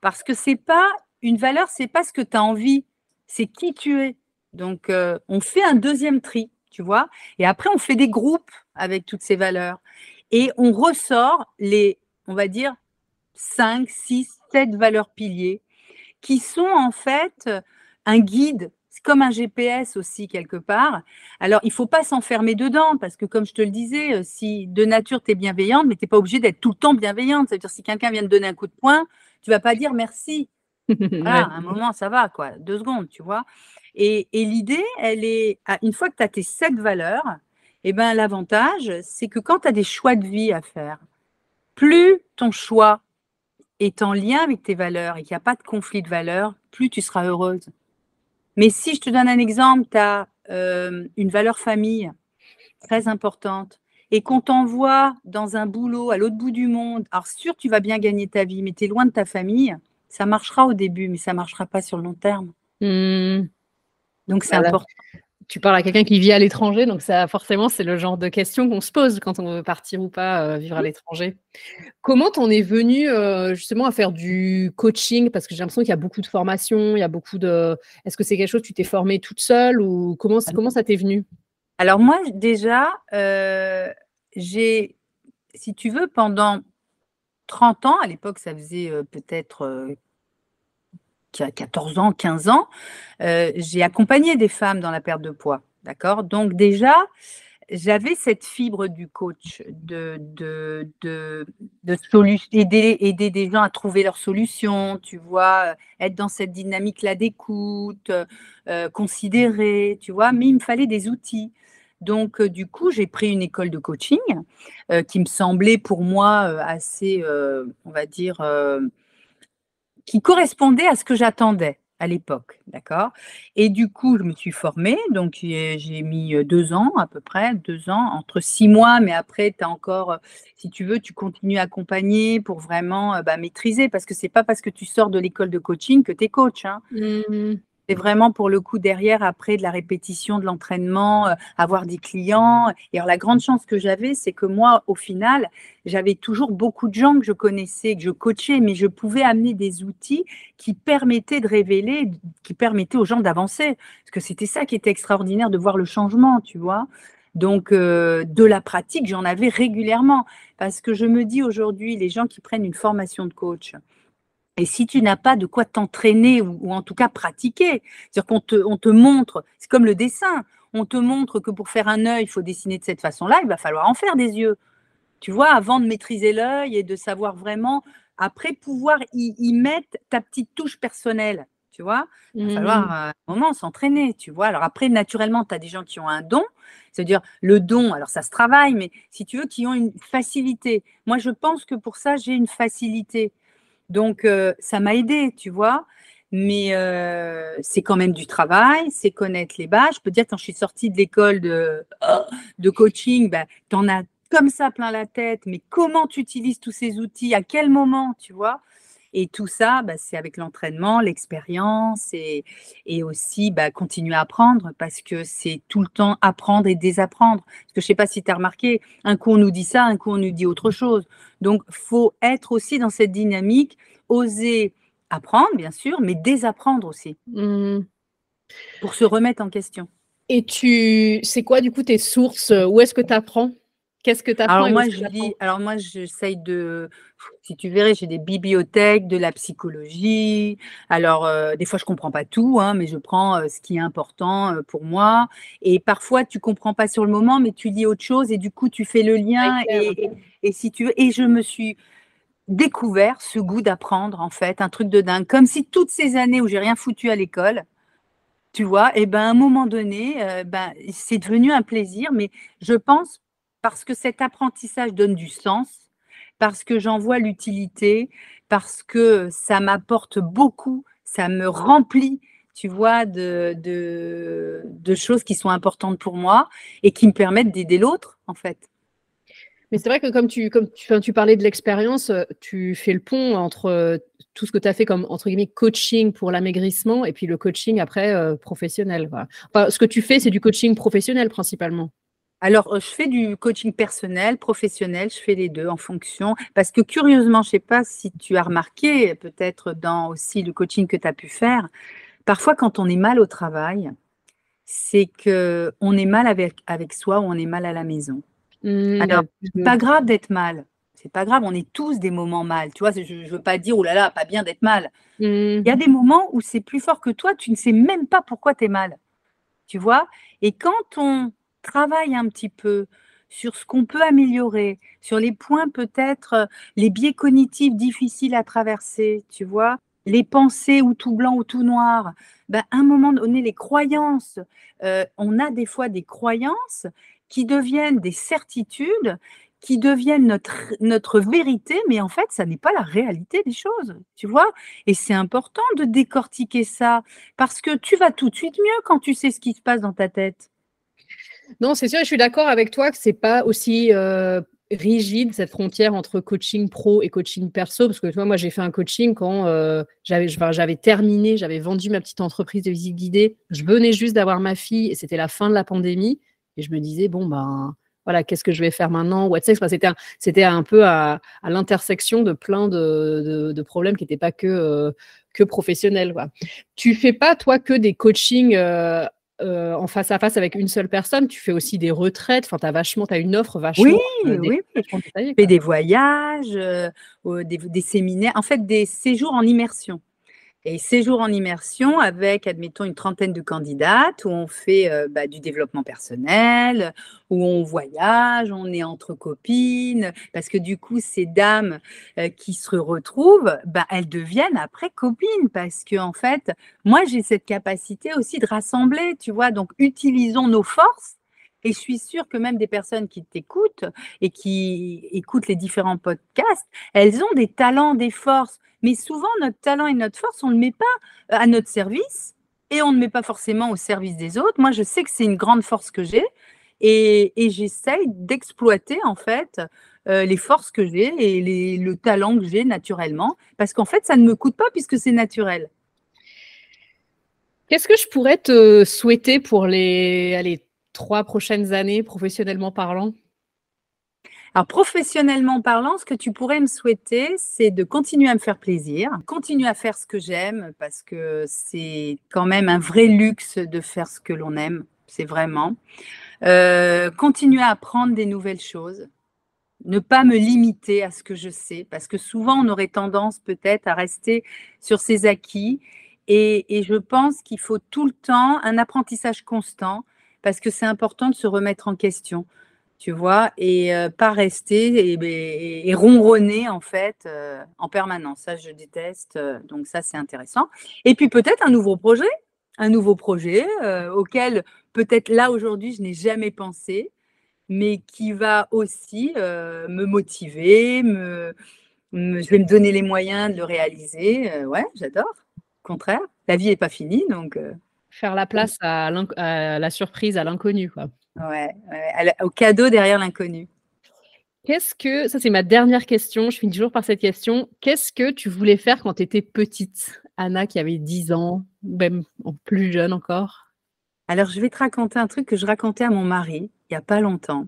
parce que c'est pas une valeur, c'est pas ce que tu as envie, c'est qui tu es. Donc, euh, on fait un deuxième tri, tu vois, et après, on fait des groupes avec toutes ces valeurs. Et on ressort les, on va dire, 5, 6, 7 valeurs piliers qui sont en fait un guide, c'est comme un GPS aussi quelque part. Alors, il ne faut pas s'enfermer dedans parce que, comme je te le disais, euh, si de nature tu es bienveillante, mais tu n'es pas obligé d'être tout le temps bienveillante. C'est-à-dire, si quelqu'un vient te donner un coup de poing, tu vas pas dire merci. à un moment, ça va, quoi. Deux secondes, tu vois. Et, l'idée, elle est, une fois que tu as tes sept valeurs, eh ben, l'avantage, c'est que quand tu as des choix de vie à faire, plus ton choix est en lien avec tes valeurs et qu'il n'y a pas de conflit de valeurs, plus tu seras heureuse. Mais si je te donne un exemple, tu as euh, une valeur famille très importante et qu'on t'envoie dans un boulot à l'autre bout du monde, alors sûr, tu vas bien gagner ta vie, mais tu es loin de ta famille, ça marchera au début, mais ça ne marchera pas sur le long terme. Mmh. Donc c'est important tu parles à quelqu'un qui vit à l'étranger, donc ça forcément c'est le genre de question qu'on se pose quand on veut partir ou pas euh, vivre à l'étranger. Comment t'en es venu euh, justement à faire du coaching? Parce que j'ai l'impression qu'il y a beaucoup de formations, il y a beaucoup de. Est-ce que c'est quelque chose que tu t'es formée toute seule ou comment, comment ça t'est venu? Alors moi déjà, euh, j'ai, si tu veux, pendant 30 ans, à l'époque ça faisait peut-être qui a 14 ans, 15 ans, euh, j'ai accompagné des femmes dans la perte de poids. D'accord? Donc déjà, j'avais cette fibre du coach, de, de, de, aider, aider des gens à trouver leurs solutions, tu vois, être dans cette dynamique-là d'écoute, euh, considérer, tu vois, mais il me fallait des outils. Donc, euh, du coup, j'ai pris une école de coaching qui me semblait pour moi assez, on va dire, qui correspondait à ce que j'attendais à l'époque, d'accord? Et du coup, je me suis formée, donc j'ai mis euh, deux ans à peu près, deux ans, entre six mois, mais après, tu as encore, euh, si tu veux, tu continues à accompagner pour vraiment euh, bah, maîtriser, parce que c'est pas parce que tu sors de l'école de coaching que tu es coach. Hein. Mmh. C'est vraiment pour le coup derrière, après de la répétition, de l'entraînement, euh, avoir des clients. Et alors la grande chance que j'avais, c'est que moi, au final, j'avais toujours beaucoup de gens que je connaissais, que je coachais, mais je pouvais amener des outils qui permettaient de révéler, qui permettaient aux gens d'avancer. Parce que c'était ça qui était extraordinaire de voir le changement, tu vois. Donc, euh, de la pratique, j'en avais régulièrement. Parce que je me dis aujourd'hui, les gens qui prennent une formation de coach, et si tu n'as pas de quoi t'entraîner ou, en tout cas pratiquer, c'est-à-dire qu'on te, on te montre, c'est comme le dessin, on te montre que pour faire un œil, il faut dessiner de cette façon-là, il va falloir en faire des yeux. Tu vois, avant de maîtriser l'œil et de savoir vraiment, après pouvoir y, mettre ta petite touche personnelle, tu vois, il va falloir mmh. à un moment s'entraîner, tu vois. Alors après, naturellement, tu as des gens qui ont un don, c'est-à-dire le don, alors ça se travaille, mais si tu veux, qui ont une facilité. Moi, je pense que pour ça, j'ai une facilité. Donc, euh, ça m'a aidé, tu vois. Mais euh, c'est quand même du travail, c'est connaître les bases. Je peux dire, quand je suis sortie de l'école de, coaching, tu en as comme ça plein la tête, mais comment tu utilises tous ces outils, à quel moment, tu vois? Et tout ça, bah, c'est avec l'entraînement, l'expérience et, et aussi bah, continuer à apprendre parce que c'est tout le temps apprendre et désapprendre. Parce que je ne sais pas si tu as remarqué, un coup on nous dit ça, un coup on nous dit autre chose. Donc, faut être aussi dans cette dynamique, oser apprendre, bien sûr, mais désapprendre aussi mmh. pour se remettre en question. Et tu, c'est quoi du coup tes sources Où est-ce que tu apprends Qu'est-ce que tu apprends Alors moi, je dis, alors moi, j'essaye de, si tu verrais, j'ai des bibliothèques, de la psychologie. Alors, euh, des fois, je comprends pas tout, hein, mais je prends euh, ce qui est important euh, pour moi. Et parfois, tu comprends pas sur le moment, mais tu lis autre chose et du coup, tu fais le lien. Et, et, si tu veux, et je me suis découvert ce goût d'apprendre, en fait, un truc de dingue. Comme si toutes ces années où j'ai rien foutu à l'école, tu vois, et ben à un moment donné, ben c'est devenu un plaisir. Mais je pense parce que cet apprentissage donne du sens, parce que j'en vois l'utilité, parce que ça m'apporte beaucoup, ça me remplit, tu vois, de, choses qui sont importantes pour moi et qui me permettent d'aider l'autre, en fait. Mais c'est vrai que comme tu, comme tu, tu parlais de l'expérience, euh, tu fais le pont entre euh, tout ce que tu as fait comme entre guillemets coaching pour l'amaigrissement et puis le coaching après euh, professionnel. ce que tu fais, c'est du coaching professionnel principalement. Alors, euh, je fais du coaching personnel, professionnel, je fais les deux en fonction. Parce que curieusement, je ne sais pas si tu as remarqué, peut-être dans aussi le coaching que tu as pu faire, parfois quand on est mal au travail, c'est que on est mal avec, avec soi ou on est mal à la maison. Mmh, Alors, c'est pas grave d'être mal. C'est pas grave, on est tous des moments mal. Tu vois, je ne veux pas dire, oh là là, pas bien d'être mal. Mmh. Il y a des moments où c'est plus fort que toi, tu ne sais même pas pourquoi tu es mal. Tu vois? Et quand on travaille un petit peu sur ce qu'on peut améliorer, sur les points peut-être, euh, les biais cognitifs difficiles à traverser, tu vois, les pensées ou tout blanc ou tout noir, ben, à un moment donné, les croyances, euh, on a des fois des croyances qui deviennent des certitudes, qui deviennent notre, notre vérité, mais en fait, ça n'est pas la réalité des choses, tu vois. Et c'est important de décortiquer ça, parce que tu vas tout de suite mieux quand tu sais ce qui se passe dans ta tête. Non, c'est sûr, je suis d'accord avec toi que c'est pas aussi euh, rigide cette frontière entre coaching pro et coaching perso, parce que moi j'ai fait un coaching quand euh, j'avais, terminé, j'avais vendu ma petite entreprise de visite guidée, je venais juste d'avoir ma fille et c'était la fin de la pandémie, et je me disais bon ben voilà, qu'est-ce que je vais faire maintenant? What's C'était un, peu à, l'intersection de plein de, problèmes qui n'étaient pas que, euh, que professionnels. Quoi. Tu fais pas, toi, que des coachings en face à face avec une seule personne, tu fais aussi des retraites. Enfin, tu as vachement, tu as une offre vachement. Oui, euh, oui. Je fais des voyages, euh, des, des, séminaires, en fait, des séjours en immersion et séjour en immersion avec, admettons, une trentaine de candidates où on fait euh, bah, du développement personnel, où on voyage, on est entre copines, parce que du coup, ces dames euh, qui se retrouvent, bah, elles deviennent après copines, parce que en fait, moi, j'ai cette capacité aussi de rassembler, tu vois, donc utilisons nos forces et je suis sûre que même des personnes qui t'écoutent et qui écoutent les différents podcasts, elles ont des talents, des forces. Mais souvent, notre talent et notre force, on ne le met pas à notre service et on ne met pas forcément au service des autres. Moi, je sais que c'est une grande force que j'ai et, j'essaye d'exploiter en fait euh, les forces que j'ai et le talent que j'ai naturellement parce qu'en fait, ça ne me coûte pas puisque c'est naturel. Qu'est-ce que je pourrais te souhaiter pour les trois prochaines années, professionnellement parlant? Alors, professionnellement parlant, ce que tu pourrais me souhaiter, c'est de continuer à me faire plaisir, continuer à faire ce que j'aime, parce que c'est quand même un vrai luxe de faire ce que l'on aime. c'est vraiment. Euh, continuer à apprendre des nouvelles choses. Ne pas me limiter à ce que je sais, parce que souvent on aurait tendance peut-être à rester sur ses acquis. Et, et je pense qu'il faut tout le temps un apprentissage constant, parce que c'est important de se remettre en question tu vois, et euh, pas rester et, ronronner en fait euh, en permanence. Ça, je déteste. Euh, donc ça, c'est intéressant. Et puis peut-être un nouveau projet, un nouveau projet auquel peut-être là aujourd'hui je n'ai jamais pensé, mais qui va aussi me motiver, me, je vais me donner les moyens de le réaliser. ouais, j'adore. Au contraire, la vie n'est pas finie, donc. Faire la place à, à la surprise, à l'inconnu, quoi. Ouais, au cadeau derrière l'inconnu. Qu'est-ce que, ça c'est ma dernière question, je finis toujours par cette question. Qu'est-ce que tu voulais faire quand tu étais petite Anna qui avait 10 ans, même plus jeune encore? Alors je vais te raconter un truc que je racontais à mon mari il n'y a pas longtemps.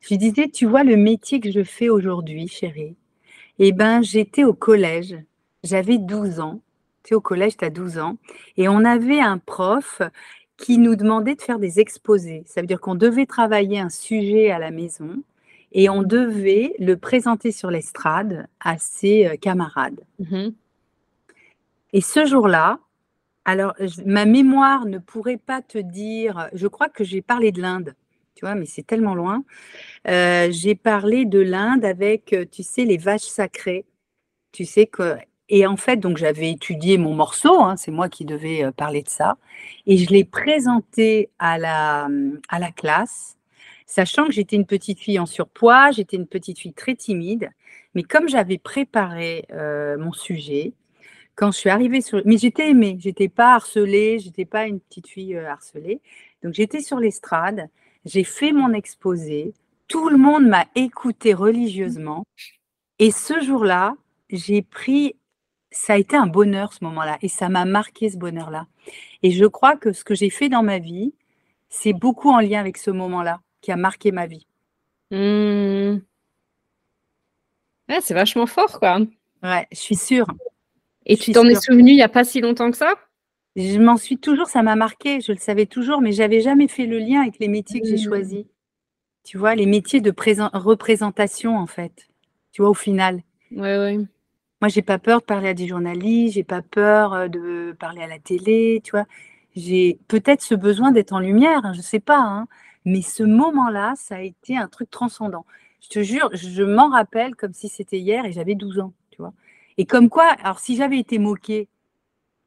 Je lui disais, tu vois le métier que je fais aujourd'hui, chérie? Eh bien, j'étais au collège, j'avais 12 ans. Tu es au collège, tu as 12 ans. Et on avait un prof qui nous demandait de faire des exposés. Ça veut dire qu'on devait travailler un sujet à la maison et on devait le présenter sur l'estrade à ses euh, camarades. Mmh et ce jour-là, alors ma mémoire ne pourrait pas te dire, je crois que j'ai parlé de l'Inde, tu vois, mais c'est tellement loin. Euh, j'ai parlé de l'Inde avec, euh, tu sais, les vaches sacrées. Tu sais que et en fait, donc j'avais étudié mon morceau, hein, c'est moi qui devais euh, parler de ça, et je l'ai présenté à la, à la classe, sachant que j'étais une petite fille en surpoids, j'étais une petite fille très timide, mais comme j'avais préparé euh, mon sujet, quand je suis arrivée sur, mais j'étais aimée, j'étais pas harcelée, j'étais pas une petite fille euh, harcelée, donc j'étais sur l'estrade, j'ai fait mon exposé, tout le monde m'a écouté religieusement, et ce jour-là, j'ai pris ça a été un bonheur ce moment-là et ça m'a marqué ce bonheur-là. Et je crois que ce que j'ai fait dans ma vie, c'est beaucoup en lien avec ce moment-là qui a marqué ma vie. Mmh. c'est vachement fort, quoi. Ouais, je suis sûre. Et tu t'en es souvenu il n'y a pas si longtemps que ça? Je m'en suis toujours, ça m'a marqué, je le savais toujours, mais j'avais jamais fait le lien avec les métiers que j'ai mmh. choisis. Tu vois, les métiers de représentation, en fait. Tu vois, au final. Oui, oui. Moi, j'ai pas peur de parler à des journalistes, j'ai pas peur euh, de parler à la télé, tu vois. J'ai peut-être ce besoin d'être en lumière, je hein, je sais pas, hein, mais ce moment-là, ça a été un truc transcendant. Je te jure, je m'en rappelle comme si c'était hier et j'avais 12 ans, tu vois. Et comme quoi, alors si j'avais été moquée,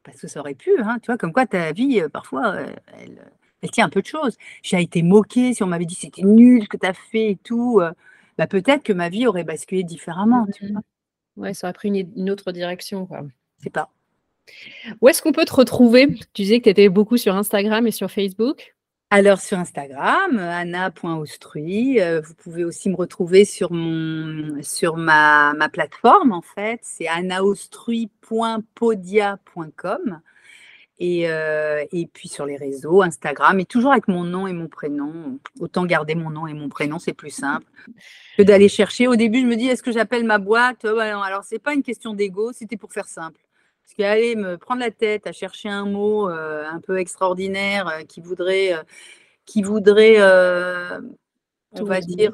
parce que ça aurait pu, hein, tu vois, comme quoi ta vie, euh, parfois, euh, elle, tient un peu de choses. J'ai été moquée, si on m'avait dit c'était nul ce que tu as fait et tout, bah, peut-être que ma vie aurait basculé différemment, tu mmh vois. Ouais, ça aurait pris une, autre direction, quoi. C'est pas. Où est-ce qu'on peut te retrouver? Tu disais que tu étais beaucoup sur Instagram et sur Facebook. Alors sur Instagram, anna.austruy. Euh, vous pouvez aussi me retrouver sur, mon, sur ma, ma plateforme, en fait. C'est annaaustruy.podia.com. Euh, et, puis sur les réseaux, Instagram, et toujours avec mon nom et mon prénom. Autant garder mon nom et mon prénom, c'est plus simple que d'aller chercher. Au début, je me dis, est-ce que j'appelle ma boîte? Alors, ce Alors, c'est pas une question d'ego, c'était pour faire simple. Parce qu'aller me prendre la tête à chercher un mot euh, un peu extraordinaire euh, qui voudrait, qui voudrait on va dire,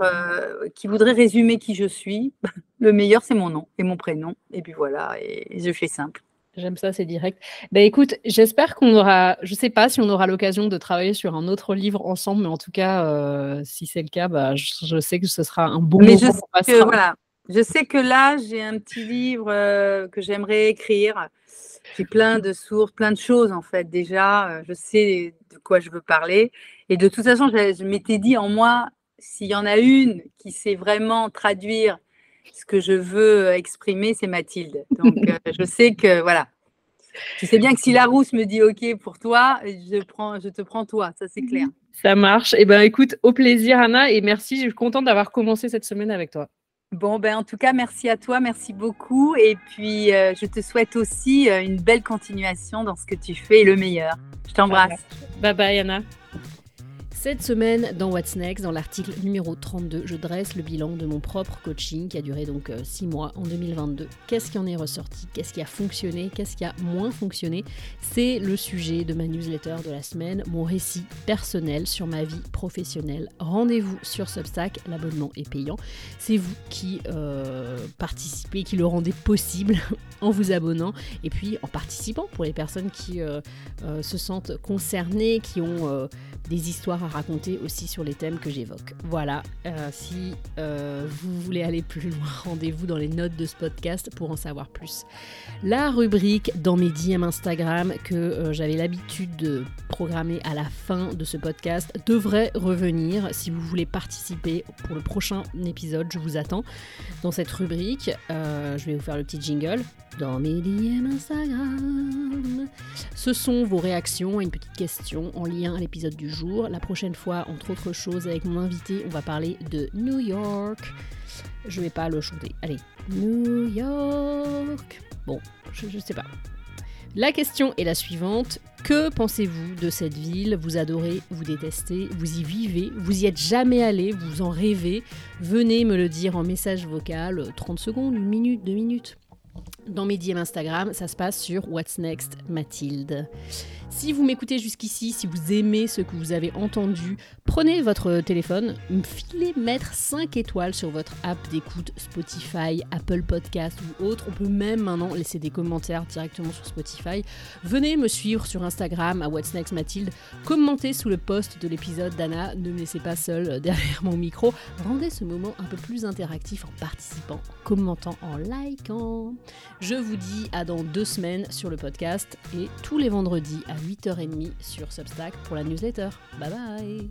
qui voudrait résumer qui je suis, le meilleur, c'est mon nom et mon prénom. Et puis voilà, et je fais simple. J'aime ça, c'est direct. Ben écoute, j'espère qu'on aura, je sais pas si on aura l'occasion de travailler sur un autre livre ensemble, mais en tout cas, euh, si c'est le cas, bah, je, sais que ce sera un bon mais je sais que, voilà, je sais que là, j'ai un petit livre euh, que j'aimerais écrire. J'ai plein de sources, plein de choses en fait déjà. Euh, je sais de quoi je veux parler. Et de toute façon, je, je m'étais dit en moi, s'il y en a une qui sait vraiment traduire ce que je veux exprimer, c'est Mathilde. Donc, euh, je sais que, voilà. Je sais bien que si Larousse me dit OK pour toi, je, prends, je te prends toi, ça c'est clair. Ça marche. Eh bien, écoute, au plaisir, Anna, et merci. Je suis contente d'avoir commencé cette semaine avec toi. Bon, ben, en tout cas, merci à toi, merci beaucoup. Et puis, euh, je te souhaite aussi euh, une belle continuation dans ce que tu fais et le meilleur. Je t'embrasse. Bye bye, Anna. Cette semaine, dans What's Next, dans l'article numéro 32, je dresse le bilan de mon propre coaching qui a duré donc 6 euh, mois en 2022. Qu'est-ce qui en est ressorti? Qu'est-ce qui a fonctionné? Qu'est-ce qui a moins fonctionné? C'est le sujet de ma newsletter de la semaine, mon récit personnel sur ma vie professionnelle. Rendez-vous sur Substack, l'abonnement est payant. C'est vous qui euh, participez, qui le rendez possible en vous abonnant et puis en participant pour les personnes qui euh, se sentent concernées, qui ont des histoires à raconter aussi sur les thèmes que j'évoque. Voilà, euh, si euh, vous voulez aller plus loin, rendez-vous dans les notes de ce podcast pour en savoir plus. La rubrique dans mes DM Instagram que euh, j'avais l'habitude de programmer à la fin de ce podcast devrait revenir. Si vous voulez participer pour le prochain épisode, je vous attends dans cette rubrique. je vais vous faire le petit jingle dans mes DM Instagram. Ce sont vos réactions à une petite question en lien à l'épisode du jour. La prochaine fois, entre autres choses, avec mon invité, on va parler de New York. Je vais pas le chanter. Allez, New York. Bon, je, je sais pas. La question est la suivante. Que pensez-vous de cette ville? Vous adorez, vous détestez, vous y vivez, vous y êtes jamais allé, vous en rêvez? Venez me le dire en message vocal, 30 secondes, une minute, deux minutes. Dans mes DM Instagram, ça se passe sur What's Next Mathilde. Si vous m'écoutez jusqu'ici, si vous aimez ce que vous avez entendu, prenez votre téléphone, filez mettre 5 étoiles sur votre app d'écoute Spotify, Apple Podcast ou autre. On peut même maintenant laisser des commentaires directement sur Spotify. Venez me suivre sur Instagram à What's Next Mathilde. Commentez sous le post de l'épisode d'Anna. Ne me laissez pas seul derrière mon micro. Rendez ce moment un peu plus interactif en participant, en commentant, en likant. Je vous dis à dans deux semaines sur le podcast et tous les vendredis à 8h30 sur Substack pour la newsletter. Bye bye